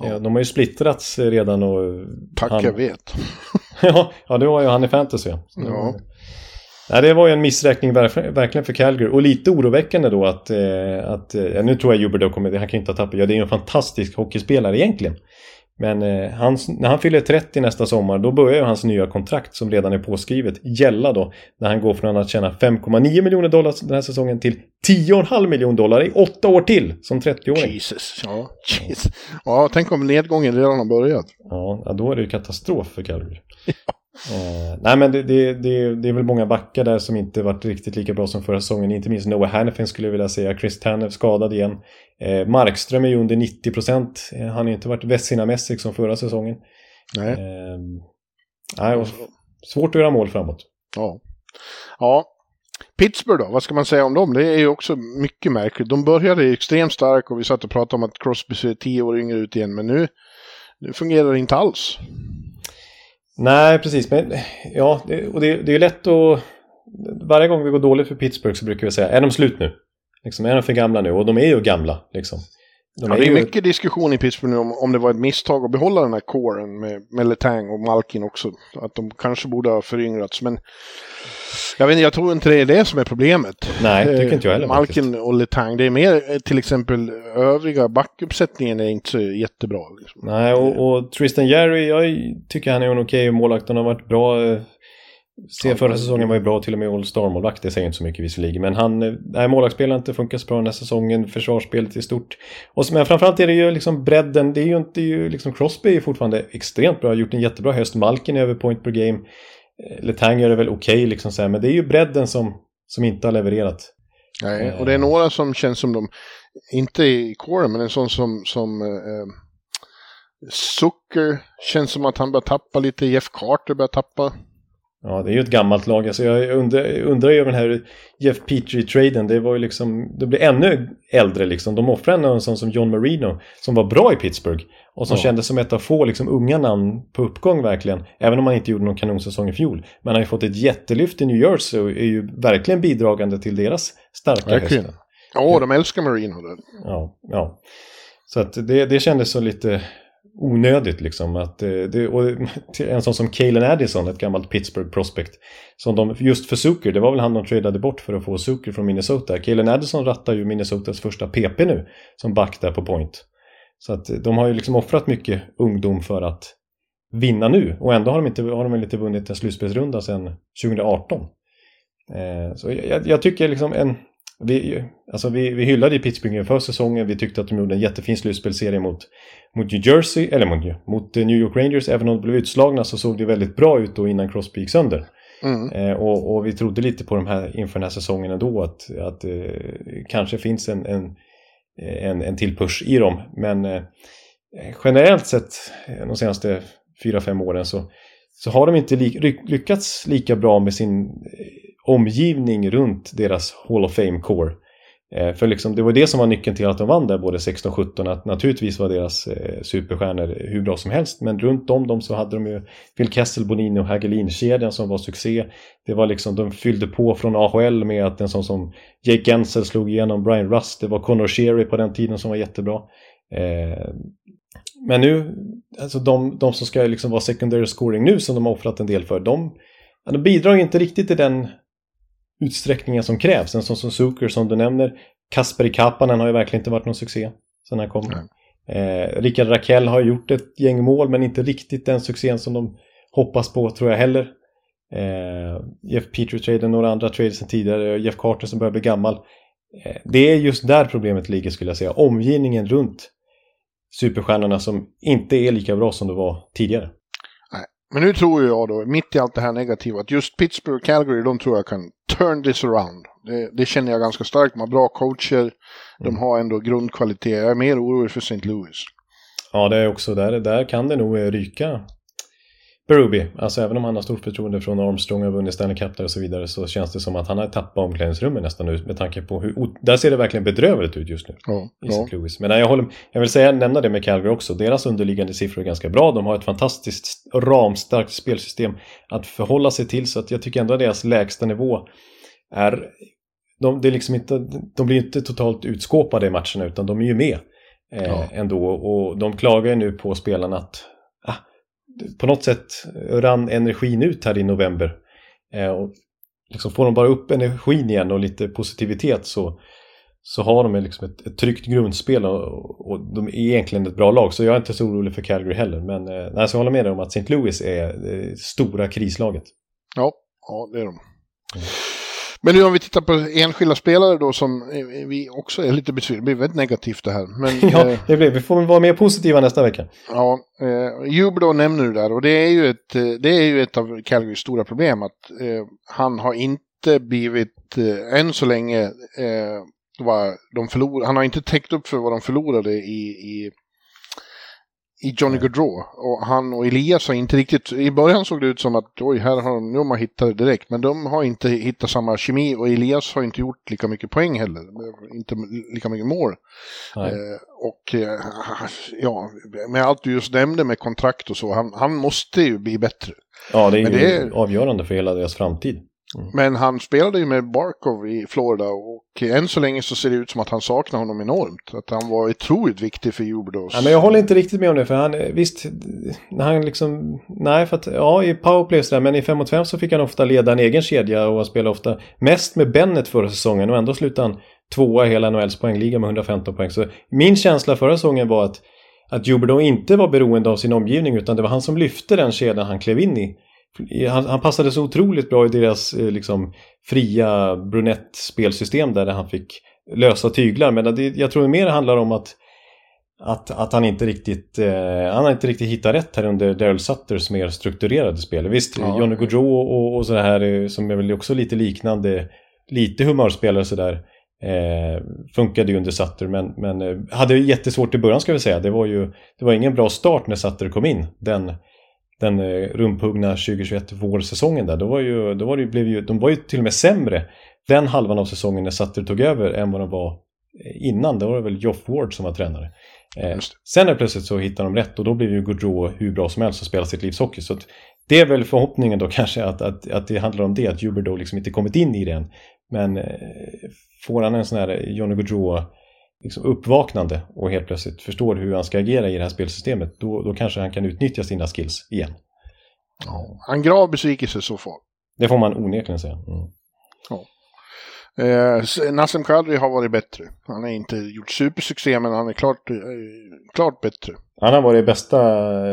A: Ja. De har ju splittrats redan och...
B: Tack han... jag vet.
A: ja, ja, det var ju han i fantasy. Ja. Nej, det var ju en missräkning verkligen för Calgary. Och lite oroväckande då att, eh, att eh, nu tror jag Huber kommer, han kan inte ha tappat, ja det är ju en fantastisk hockeyspelare egentligen. Men eh, hans, när han fyller 30 nästa sommar då börjar ju hans nya kontrakt som redan är påskrivet gälla då. När han går från att tjäna 5,9 miljoner dollar den här säsongen till 10,5 miljoner dollar i åtta år till som 30-åring.
B: Jesus, ja. Jesus. Ja, tänk om nedgången redan har börjat.
A: Ja, då är det ju katastrof för Calgary. Eh, nej men det, det, det, det, är väl många backar där som inte varit riktigt lika bra som förra säsongen. Inte minst Noah Hannifin skulle jag vilja säga. Chris Tanev skadad igen. Eh, Markström är ju under 90 procent. Eh, han har inte varit Vessina-mässig som förra säsongen. Nej. Eh, nej svårt att göra mål framåt.
B: Ja. Ja. Pittsburgh då, vad ska man säga om dem? Det är ju också mycket märkligt. De började extremt starkt och vi satt och pratade om att Crosby ser tio år yngre ut igen. Men nu, nu fungerar det inte alls.
A: Nej, precis. Men ja, det, och det, det är lätt att... Varje gång vi går dåligt för Pittsburgh så brukar vi säga, är de slut nu? Liksom, är de för gamla nu? Och de är ju gamla. Liksom.
B: De ja, det är ju... mycket diskussion i Pittsburgh nu om, om det var ett misstag att behålla den här kåren med, med Letang och Malkin också. Att de kanske borde ha föryngrats. Men jag, vet, jag tror inte det är det som är problemet.
A: Nej, det tycker inte jag heller.
B: Malkin faktiskt. och Letang. Det är mer eh, till exempel övriga backuppsättningen är inte så jättebra. Liksom.
A: Nej, och, och, Tristan Jerry, jag tycker han är en okej okay målvakt. Han har varit bra eh, Se, förra säsongen var ju bra, till och med All Star-målvakt, det säger inte så mycket visserligen. Men han, nej, målvaktsspelet inte funkar så bra den här säsongen, försvarsspelet är stort. Och men framförallt är det ju liksom bredden, det är ju inte ju liksom Crosby är fortfarande extremt bra, har gjort en jättebra höst. Malkin är över point per game. Eh, Letang gör det väl okej okay, liksom så här, men det är ju bredden som, som inte har levererat.
B: Nej, och det är några som känns som de, inte i kåren, men en sån som, som eh, Zucker känns som att han börjar tappa lite, Jeff Carter börjar tappa.
A: Ja, det är ju ett gammalt lag. Alltså jag undrar, undrar ju över den här Jeff Petrie-traden. Det var ju liksom, det blev ännu äldre liksom. De offrade en sån som John Marino som var bra i Pittsburgh. Och som ja. kändes som ett av få liksom, unga namn på uppgång verkligen. Även om han inte gjorde någon kanonsäsong i fjol. Men han har ju fått ett jättelyft i New Jersey och är ju verkligen bidragande till deras starka
B: verkligen. höst. Ja, de älskar Marino.
A: Ja, ja. Så att det, det kändes så lite onödigt liksom. Att, eh, det, och en sån som Kalen Addison, ett gammalt Pittsburgh prospect. Som de, just för Zucker, det var väl han de tradeade bort för att få Zucker från Minnesota. Kalen Addison rattar ju Minnesotas första PP nu, som back där på point. Så att eh, de har ju liksom offrat mycket ungdom för att vinna nu. Och ändå har de inte, har de inte vunnit en slutspelsrunda sedan 2018. Eh, så jag, jag tycker liksom en vi, alltså vi, vi hyllade ju Pittsburgh inför säsongen. Vi tyckte att de gjorde en jättefin slutspelserie mot, mot New Jersey, eller mot, mot New York Rangers. Även om de blev utslagna så såg det väldigt bra ut då innan Crosby gick sönder. Mm. Eh, och, och, vi trodde lite på de här inför den här säsongen ändå att, att eh, kanske finns en, en, en, en till push i dem. Men eh, generellt sett de senaste fyra fem åren så, så har de inte li lyckats lika bra med sin omgivning runt deras Hall of Fame core. Eh, för liksom, det var det som var nyckeln till att de vann där både 16 och 17. Att naturligtvis var deras eh, superstjärnor hur bra som helst. Men runt om dem så hade de ju Phil Kessel, Bonino och Hagelin-kedjan som var succé. Det var liksom, de fyllde på från AHL med att en sån som Jake Gensel slog igenom, Brian Rust, det var Connor Sherry på den tiden som var jättebra. Eh, men nu, alltså de, de som ska liksom vara secondary scoring nu som de har offrat en del för, de, de bidrar inte riktigt till den utsträckningen som krävs. En sån som Zucker som du nämner. Kasperi Kapanen har ju verkligen inte varit någon succé sen han kom. Eh, Rickard Rakell har gjort ett gäng mål men inte riktigt den succén som de hoppas på tror jag heller. Eh, Jeff Petrie-traden, några andra trades sen tidigare, Jeff Carter som börjar bli gammal. Eh, det är just där problemet ligger skulle jag säga. Omgivningen runt superstjärnorna som inte är lika bra som det var tidigare.
B: Men nu tror jag då, mitt i allt det här negativa, att just Pittsburgh och Calgary, de tror jag kan turn this around. Det, det känner jag ganska starkt. De har bra coacher, mm. de har ändå grundkvalitet. Jag är mer orolig för St. Louis.
A: Ja, det är också där, där kan det nog ryka Berube, alltså även om han har stort förtroende från Armstrong och vunnit Stanley Cup och så vidare så känns det som att han har tappat omklädningsrummet nästan nu med tanke på hur, där ser det verkligen bedrövligt ut just nu ja, i St. Ja. Louis. Men jag, håller, jag vill säga, nämna det med Calgary också, deras underliggande siffror är ganska bra, de har ett fantastiskt ramstarkt spelsystem att förhålla sig till så att jag tycker ändå att deras lägsta nivå är, de, det är liksom inte, de blir inte totalt utskåpade i matcherna utan de är ju med eh, ja. ändå och de klagar ju nu på spelarna att på något sätt rann energin ut här i november. Eh, och liksom får de bara upp energin igen och lite positivitet så, så har de liksom ett, ett tryggt grundspel och, och, de är egentligen ett bra lag. Så jag är inte så orolig för Calgary heller. Men eh, nej, så jag håller med dig om att St. Louis är det stora krislaget.
B: Ja, ja det är de. Mm. Men nu om vi tittar på enskilda spelare då som vi också är lite besvikna. Det blir väldigt negativt det här. Men,
A: ja, eh, det blir. Vi får vara mer positiva nästa vecka.
B: Ja, eh, Jublo nämner du där och det är ju ett, eh, det är ju ett av Calgarys stora problem att eh, han har inte blivit, eh, än så länge, eh, vad de förlor, han har inte täckt upp för vad de förlorade i, i i Johnny Gaudreau. Och han och Elias har inte riktigt, i början såg det ut som att oj, här har de, nu har man hittat det direkt. Men de har inte hittat samma kemi och Elias har inte gjort lika mycket poäng heller. Inte lika mycket mål. Eh, och eh, ja, med allt du just nämnde med kontrakt och så, han, han måste ju bli bättre.
A: Ja, det är Men ju det är... avgörande för hela deras framtid.
B: Mm. Men han spelade ju med Barkov i Florida och än så länge så ser det ut som att han saknar honom enormt. Att han var otroligt viktig för Jubdos.
A: Ja, men jag håller inte riktigt med om det för han, visst, när han liksom, nej för att, ja i powerplay sådär, men i 5 mot 5 så fick han ofta leda en egen kedja och spelade ofta mest med Bennett förra säsongen och ändå slutade han tvåa i hela NHLs poängliga med 115 poäng. Så min känsla förra säsongen var att, att Juberdo inte var beroende av sin omgivning utan det var han som lyfte den kedjan han klev in i. Han, han, passade så otroligt bra i deras eh, liksom, fria brunett-spelsystem där han fick lösa tyglar. Men det, jag tror mer det handlar om att, att, att han inte riktigt eh, han har inte riktigt hittat rätt här under Daryl Sutters mer strukturerade spel. Visst, ja. Johnny Gaudreau och, och så här eh, som är väl också lite liknande, lite humörspelare sådär. Eh, funkade ju under Sutter men, men eh, hade jättesvårt i början ska vi säga. Det var ju det var ingen bra start när Sutter kom in. Den, den eh, rumphuggna 2021 vårsäsongen där, då var, ju, då var det, blev ju, de var ju till och med sämre den halvan av säsongen när Sutter tog över än vad de var eh, innan. Då var det väl Joff Ward som var tränare. Eh, sen är plötsligt så hittar de rätt och då blir ju Gaudreau hur bra som helst och spelar sitt livs hockey. Så det är väl förhoppningen då kanske att, att, att det handlar om det, att Huber liksom inte kommit in i det än. Men eh, får han en sån här Johnny Gaudreau liksom uppvaknande och helt plötsligt förstår hur han ska agera i det här spelsystemet, då, då kanske han kan utnyttja sina skills igen.
B: Ja, en grav besvikelse så fall.
A: Det får man onekligen säga. Mm.
B: Ja. Eh, Nassim Kadri har varit bättre. Han har inte gjort supersuccé, men han är klart, eh, klart bättre.
A: Han har varit bästa,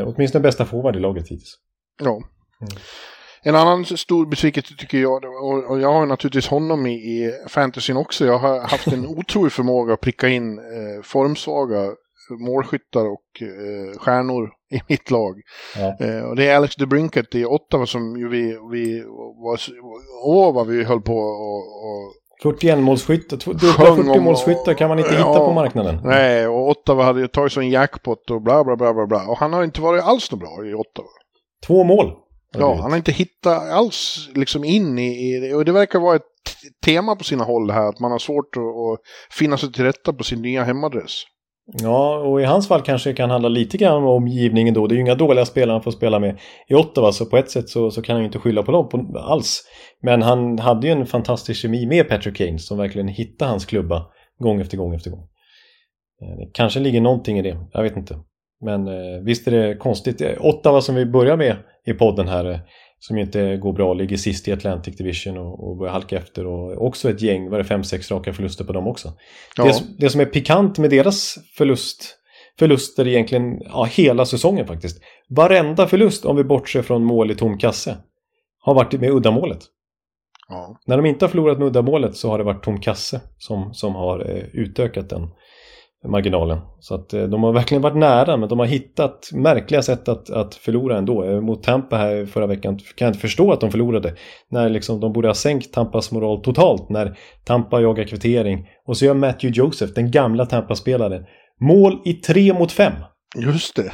A: åtminstone bästa forward i laget hittills.
B: Ja. Mm. En annan stor besvikelse tycker jag, och jag har naturligtvis honom i, i fantasyn också, jag har haft en otrolig förmåga att pricka in eh, formsvaga målskyttar och eh, stjärnor i mitt lag. Ja. Eh, och det är Alex DeBrinket i Ottawa som ju vi, vi var, åh vad vi höll på och, och
A: 41 målskyttar, dubbla 40 målskyttar kan man inte hitta på marknaden.
B: Nej, och Ottawa hade ju tagit sig en jackpot och bla bla bla bla bla. Och han har inte varit alls något bra i Ottawa.
A: Två mål.
B: Ja, han har inte hittat alls liksom in i, i och det verkar vara ett tema på sina håll här, att man har svårt att, att finna sig till rätta på sin nya hemadress.
A: Ja, och i hans fall kanske det kan handla lite grann om omgivningen då. Det är ju inga dåliga spelare han får spela med i Ottawa, så på ett sätt så, så kan han ju inte skylla på dem på, alls. Men han hade ju en fantastisk kemi med Patrick Kane som verkligen hittade hans klubba gång efter gång efter gång. Eh, det kanske ligger någonting i det, jag vet inte. Men eh, visst är det konstigt. Ottawa som vi börjar med i podden här, eh, som inte går bra, ligger sist i Atlantic Division och, och börjar halka efter. Och också ett gäng, var det fem, sex raka förluster på dem också. Ja. Det, det, som är pikant med deras förlust, förluster egentligen ja, hela säsongen faktiskt. Varenda förlust, om vi bortser från mål i tom kasse, har varit med uddamålet. Ja. När de inte har förlorat med uddamålet så har det varit tom kasse som, som har eh, utökat den marginalen. Så att eh, de har verkligen varit nära men de har hittat märkliga sätt att, att förlora ändå. Eh, mot Tampa här förra veckan kan jag inte förstå att de förlorade. När liksom de borde ha sänkt Tampas moral totalt när Tampa jagar kvittering. Och så gör Matthew Joseph, den gamla Tampa-spelaren, mål i tre mot fem.
B: Just det.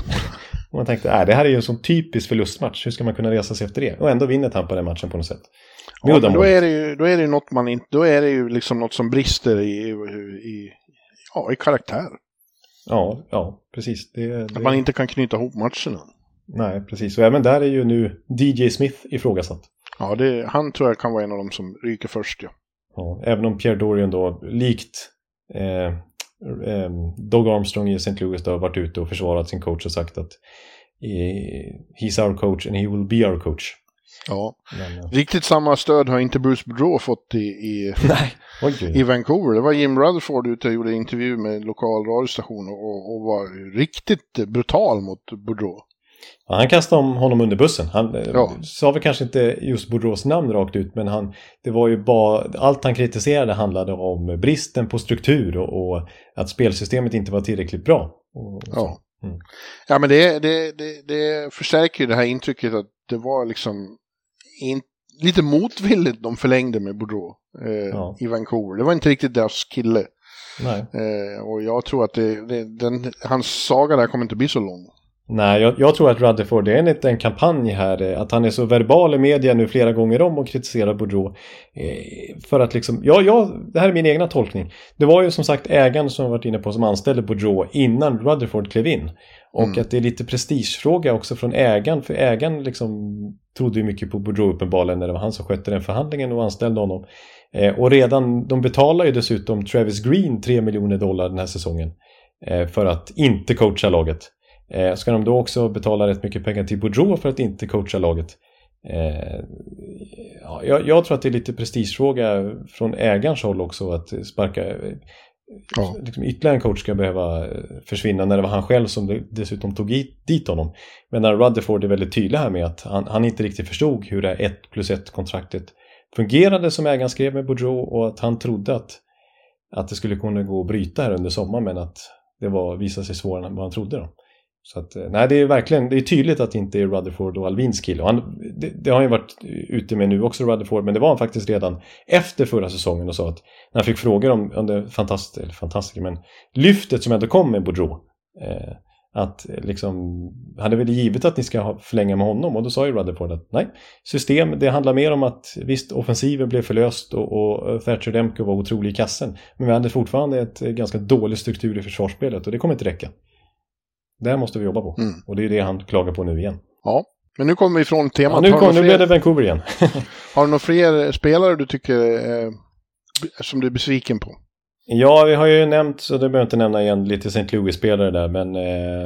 A: Och man tänkte, äh, det här är ju en sån typisk förlustmatch. Hur ska man kunna resa sig efter det? Och ändå vinner Tampa den matchen på något sätt.
B: Ja, då är det ju, då är det något man inte, då är det ju liksom något som brister i, i, ja, i karaktär.
A: Ja, ja, precis. Det, det...
B: Att man inte kan knyta ihop matcherna.
A: Nej, precis. Och även där är ju nu DJ Smith ifrågasatt.
B: Ja, det, han tror jag kan vara en av dem som ryker först, ja.
A: ja även om Pierre Dorian då, likt eh, eh, Doug Armstrong i St. Louis, då, har varit ute och försvarat sin coach och sagt att he's our coach and he will be our coach.
B: Ja, men, riktigt samma stöd har inte Bruce Boudreau fått i, i, i Vancouver. Det var Jim Rutherford ute och gjorde intervju med lokal radiostation och, och var riktigt brutal mot Boudreau.
A: Ja, han kastade om honom under bussen. Han eh, ja. sa väl kanske inte just Boudreaus namn rakt ut men han, det var ju bara, allt han kritiserade handlade om bristen på struktur och, och att spelsystemet inte var tillräckligt bra. Och, och
B: ja. Mm. ja, men det, det, det, det förstärker ju det här intrycket att det var liksom in, lite motvilligt de förlängde med Boudreau eh, ja. i Vancouver. Det var inte riktigt deras kille. Eh, och jag tror att det, det, den, hans saga där kommer inte bli så lång.
A: Nej, jag, jag, tror att Rutherford, det är en, en kampanj här, eh, att han är så verbal i media nu flera gånger om och kritiserar Boudreau. Eh, för att liksom, ja, ja, det här är min egna tolkning. Det var ju som sagt ägaren som varit inne på som anställde Boudreau innan Rutherford klev in. Och mm. att det är lite prestigefråga också från ägaren, för ägaren liksom trodde ju mycket på Boudreau uppenbarligen när det var han som skötte den förhandlingen och anställde honom. Eh, och redan, de betalar ju dessutom Travis Green 3 miljoner dollar den här säsongen för att inte coacha laget. Eh, ska de då också betala rätt mycket pengar till Boudreau för att inte coacha laget? Eh, ja, jag, jag, tror att det är lite prestigefråga från ägarens håll också att sparka ja. liksom ytterligare en coach ska behöva försvinna när det var han själv som dessutom tog dit honom. Men när Rutherford är väldigt tydlig här med att han, han inte riktigt förstod hur det 1 plus 1 kontraktet fungerade som ägaren skrev med Boudreau och att han trodde att, att det skulle kunna gå att bryta här under sommaren men att det var, visade sig svårare än vad han trodde. Då. Så att, eh, nej, det är verkligen det är tydligt att det inte är Rutherford och Alvins kille. Och han, det, det, har han ju varit ute med nu också, Rutherford, men det var han faktiskt redan efter förra säsongen och sa att när han fick frågor om, om det fantastiska, eller fantastiska, men lyftet som ändå kom med Boudreau. Eh, att eh, liksom, han är väl givet att ni ska förlänga med honom och då sa ju Rutherford att nej, system, det handlar mer om att visst, offensiven blev förlöst och, och eh, Thatcher Demko var otrolig i kassen. Men vi hade fortfarande ett ganska dålig struktur i försvarsspelet och det kommer inte räcka. Det måste vi jobba på. Mm. Och det är det han klagar på nu igen.
B: Ja, men nu kommer vi ifrån temat.
A: Ja, nu, kom, nu blev det Vancouver igen.
B: har du några fler spelare du tycker eh, som du är besviken på?
A: Ja, vi har ju nämnt, så det behöver jag inte nämna igen, lite St. Louis-spelare där, men eh,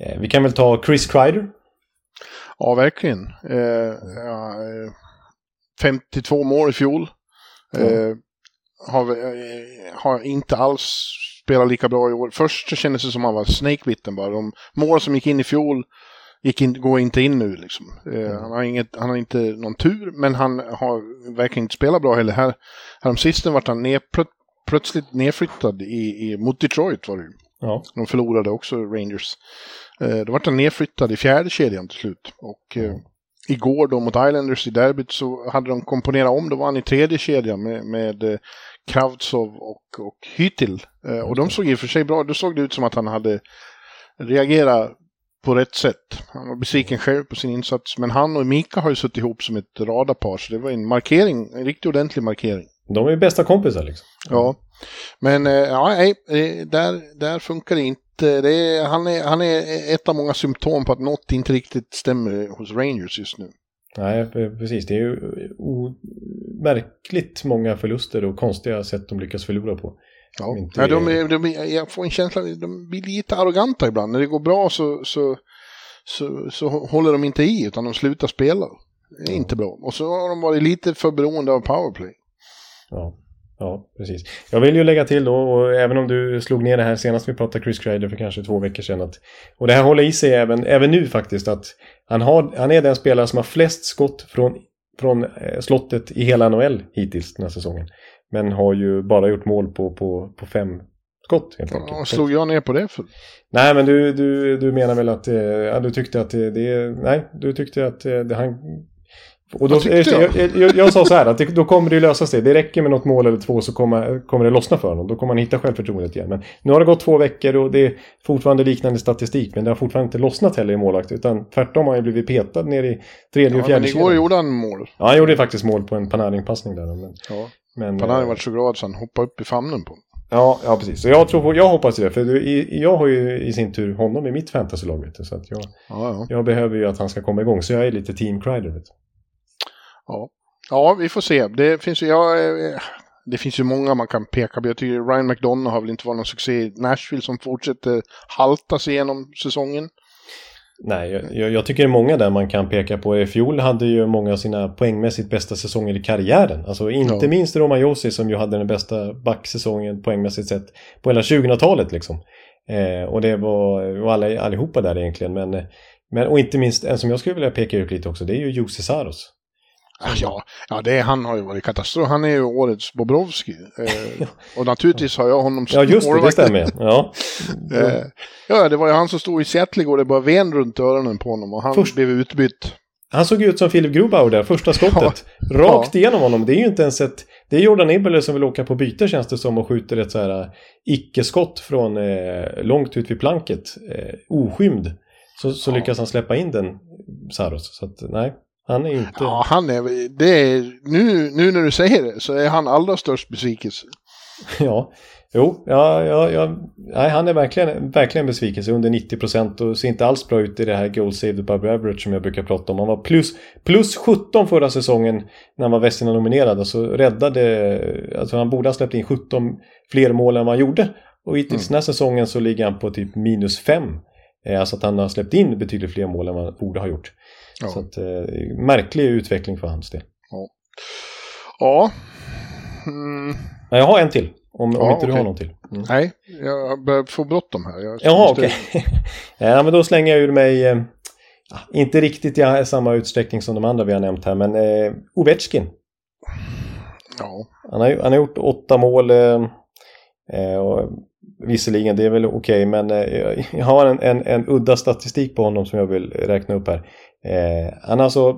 A: eh, vi kan väl ta Chris Kreider.
B: Ja, verkligen. Eh, ja, 52 eh, mål i fjol. Mm. har, har inte alls spelar lika bra i år. Först så kändes det som att han var snakebitten bara. De mål som gick in i fjol gick in, går inte in nu liksom. Eh, mm. han, har inget, han har inte någon tur, men han har verkligen inte spelat bra heller. Här, häromsistens vart han ner, plötsligt nedflyttad i, i, mot Detroit var det
A: ja.
B: De förlorade också Rangers. Eh, då vart han nedflyttad i fjärde kedjan till slut. Och eh, igår då mot Islanders i derbyt så hade de komponerat om, då var han i tredje kedjan med, med eh, Kravtsov och, och Hytil. Eh, och de såg i och för sig bra, då såg det ut som att han hade reagerat på rätt sätt. Han var besviken själv på sin insats, men han och Mika har ju suttit ihop som ett radarpar, så det var en markering, en riktigt ordentlig markering.
A: De är ju bästa kompisar liksom.
B: Ja, men eh, ja, nej, eh, där, där funkar det inte. Det är, han, är, han är ett av många symptom på att något inte riktigt stämmer hos Rangers just nu.
A: Nej, precis. Det är ju märkligt många förluster och konstiga sätt de lyckas förlora på.
B: Ja, inte... ja de är, de är, jag får en känsla av att de blir lite arroganta ibland. När det går bra så, så, så, så håller de inte i utan de slutar spela. Det är ja. inte bra. Och så har de varit lite för beroende av powerplay.
A: Ja. Ja, precis. Jag vill ju lägga till då, och även om du slog ner det här senast vi pratade Chris Kreider för kanske två veckor sedan. Att, och det här håller i sig även, även nu faktiskt. att han, har, han är den spelare som har flest skott från, från eh, slottet i hela NHL hittills den här säsongen. Men har ju bara gjort mål på, på, på fem skott helt enkelt.
B: Ja, slog jag ner på det? För?
A: Nej, men du, du, du menar väl att, eh, ja, du tyckte att det, det nej, du tyckte att eh, det, han och då, jag? Jag, jag, jag, sa så här att det, då kommer det lösa sig. Det räcker med något mål eller två så kommer, kommer det lossna för honom. Då kommer han hitta självförtroendet igen. Men nu har det gått två veckor och det är fortfarande liknande statistik. Men det har fortfarande inte lossnat heller i målvakt. Utan tvärtom har han blivit petad ner i tredje och fjärde
B: ja, igår gjorde han mål.
A: Ja, han gjorde faktiskt mål på en Panarin-passning där. Men,
B: ja. men, Panarin äh, var så glad så han hoppade upp i famnen på
A: Ja, ja precis. Så jag, tror på, jag hoppas det. För jag har ju i sin tur honom i mitt fantasylag. Så att jag, ja, ja. jag behöver ju att han ska komma igång. Så jag är lite team Crider. Vet.
B: Ja. ja, vi får se. Det finns ju, ja, eh, det finns ju många man kan peka på. Jag tycker Ryan McDonough har väl inte varit någon succé i Nashville som fortsätter halta sig igenom säsongen.
A: Nej, jag, jag, tycker det är många där man kan peka på. I fjol hade ju många av sina poängmässigt bästa säsonger i karriären. Alltså inte ja. minst Roman Josi som ju hade den bästa backsäsongen poängmässigt sett på hela 2000-talet liksom. Eh, och det var, var alla, allihopa där egentligen. Men, men, och inte minst en som jag skulle vilja peka ut lite också, det är ju Jussi Saros.
B: Ja, ja det, han har ju varit katastrof. Han är ju årets Bobrovski. Eh, och naturligtvis har jag honom
A: som Ja, just det, det stämmer. Ja.
B: eh, ja, det var ju han som stod i Seattle igår. Det bara ven runt öronen på honom och han Först... blev utbytt.
A: Han såg ut som Filip Grubauer där, första skottet. Ja. Rakt ja. igenom honom. Det är ju inte ens ett... Det är Jordan Eberle som vill åka på byte känns det som och skjuter ett så här eh, icke-skott från eh, långt ut vid planket. Eh, oskymd. Så, så ja. lyckas han släppa in den, Saros. Så att, nej. Han är inte...
B: Ja, han är... Det är nu, nu när du säger det så är han allra störst besvikelse.
A: ja, jo, ja, ja, ja, nej, han är verkligen, verkligen besvikelse under 90 procent och ser inte alls bra ut i det här goal saved above average som jag brukar prata om. Han var plus, plus 17 förra säsongen när han var Vesina nominerad. Alltså räddade, alltså han borde ha släppt in 17 fler mål än vad han gjorde. Och hittills mm. den här säsongen så ligger han på typ minus 5. Eh, alltså att han har släppt in betydligt fler mål än vad han borde ha gjort. Ja. Så att, eh, märklig utveckling för hans del.
B: Ja. ja. Mm.
A: Jag har en till. Om, om inte okay. du har någon till.
B: Mm. Nej, jag börjar få bråttom här. Jag
A: Jaha, okej. Okay. ja, men då slänger jag ur mig, eh, inte riktigt i samma utsträckning som de andra vi har nämnt här, men eh, Ovechkin.
B: Ja.
A: Han har, han har gjort åtta mål. Eh, eh och visserligen, det är väl okej, okay, men eh, jag har en, en, en udda statistik på honom som jag vill räkna upp här. Eh, han alltså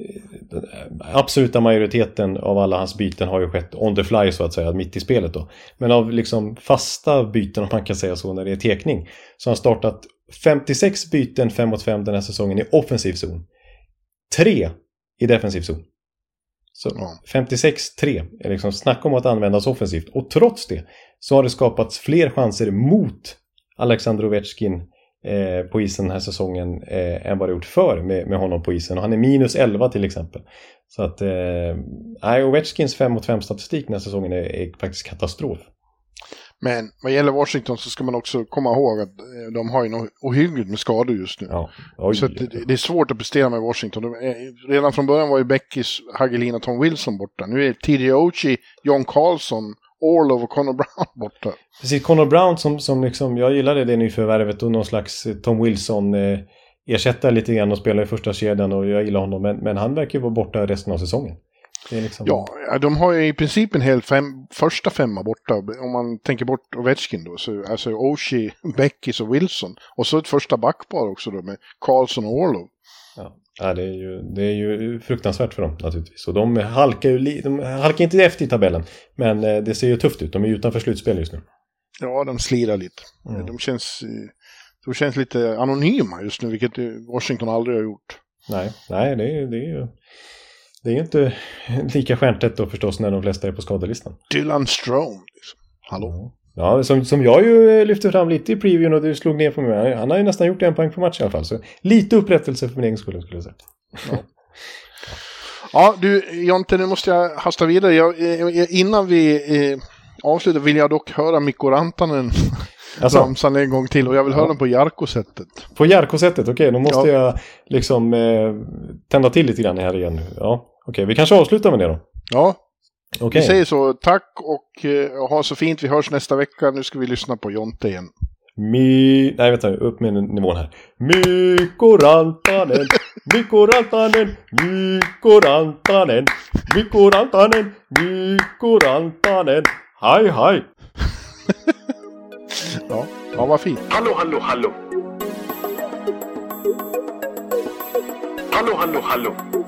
A: eh, absoluta majoriteten av alla hans byten har ju skett on the fly så att säga, mitt i spelet då. Men av liksom fasta byten om man kan säga så när det är tekning så har han startat 56 byten 5 mot 5 den här säsongen i offensiv zon. 3 i defensiv zon. Så ja. 56-3 är liksom snack om att användas offensivt. Och trots det så har det skapats fler chanser mot Alexander Ovechkin eh, på isen den här säsongen eh, än vad det gjort för med, med honom på isen. Och han är minus 11 till exempel. Så att eh, Ovechkins 5 mot 5 statistik den här säsongen är, är faktiskt katastrof.
B: Men vad gäller Washington så ska man också komma ihåg att eh, de har ju något ohyggligt med skador just nu. Ja. Oj, så det, det, är svårt att prestera med Washington. Är, redan från början var ju Beckis, Hagelina, Tom Wilson borta. Nu är TJ Ochi, John Carlson Orlov och Connor Brown borta.
A: Precis, Connor Brown som, som liksom, jag gillade det nyförvärvet och någon slags Tom Wilson eh, ersättare lite grann och spelar i första kedjan och jag gillar honom. Men, men han verkar ju vara borta resten av säsongen.
B: Liksom... Ja, de har ju i princip en hel fem, första femma borta. Om man tänker bort Ovechkin då. Så, alltså Oshie, Beckis och Wilson. Och så ett första backpar också då med Karlsson och Orlov.
A: Ja. Ja, det, är ju, det är ju fruktansvärt för dem naturligtvis. Och de halkar ju de halkar inte efter i tabellen. Men eh, det ser ju tufft ut. De är utanför slutspel just nu.
B: Ja, de slirar lite. Mm. De, känns, de känns lite anonyma just nu, vilket Washington aldrig har gjort.
A: Nej, nej det, är, det är ju... Det är inte lika stjärntätt då förstås när de flesta är på skadelistan.
B: Dylan Strome, liksom. Hallå?
A: Ja, som, som jag ju lyfte fram lite i previewn och du slog ner på mig. Han har ju nästan gjort en poäng på match i alla fall. Så lite upprättelse för min egen skull skulle jag säga.
B: Ja. ja, du Jonte, nu måste jag hasta vidare. Jag, innan vi eh, avslutar vill jag dock höra Mikko Rantanen alltså, ramsan en gång till och jag vill höra ja. den på Jarko-sättet.
A: På Jarko-sättet, okej, okay, då måste ja. jag liksom eh, tända till lite grann här igen. Ja, okej, okay, vi kanske avslutar med det då.
B: Ja, Okay. Vi säger så, tack och uh, ha så fint. Vi hörs nästa vecka. Nu ska vi lyssna på Jonte igen.
A: Mi... Nej, vänta, upp med nivån här. Mikko Rantanen, Mikko Rantanen, Mikko Rantanen, Mikko Rantanen, Mikko Rantanen. Hej, hej!
B: ja, ja, vad fint.
C: Hallå, hallå, hallå. Hallå, hallå, hallå.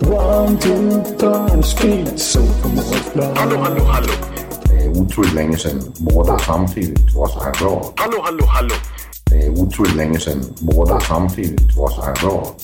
D: One, two, time, speed, so
C: Hallå, hallå, hallå.
E: Det är otroligt länge sedan båda samtidigt var så här bra.
C: Hallå, hallå, hallå.
E: Det är otroligt länge sedan båda samtidigt var så här bra.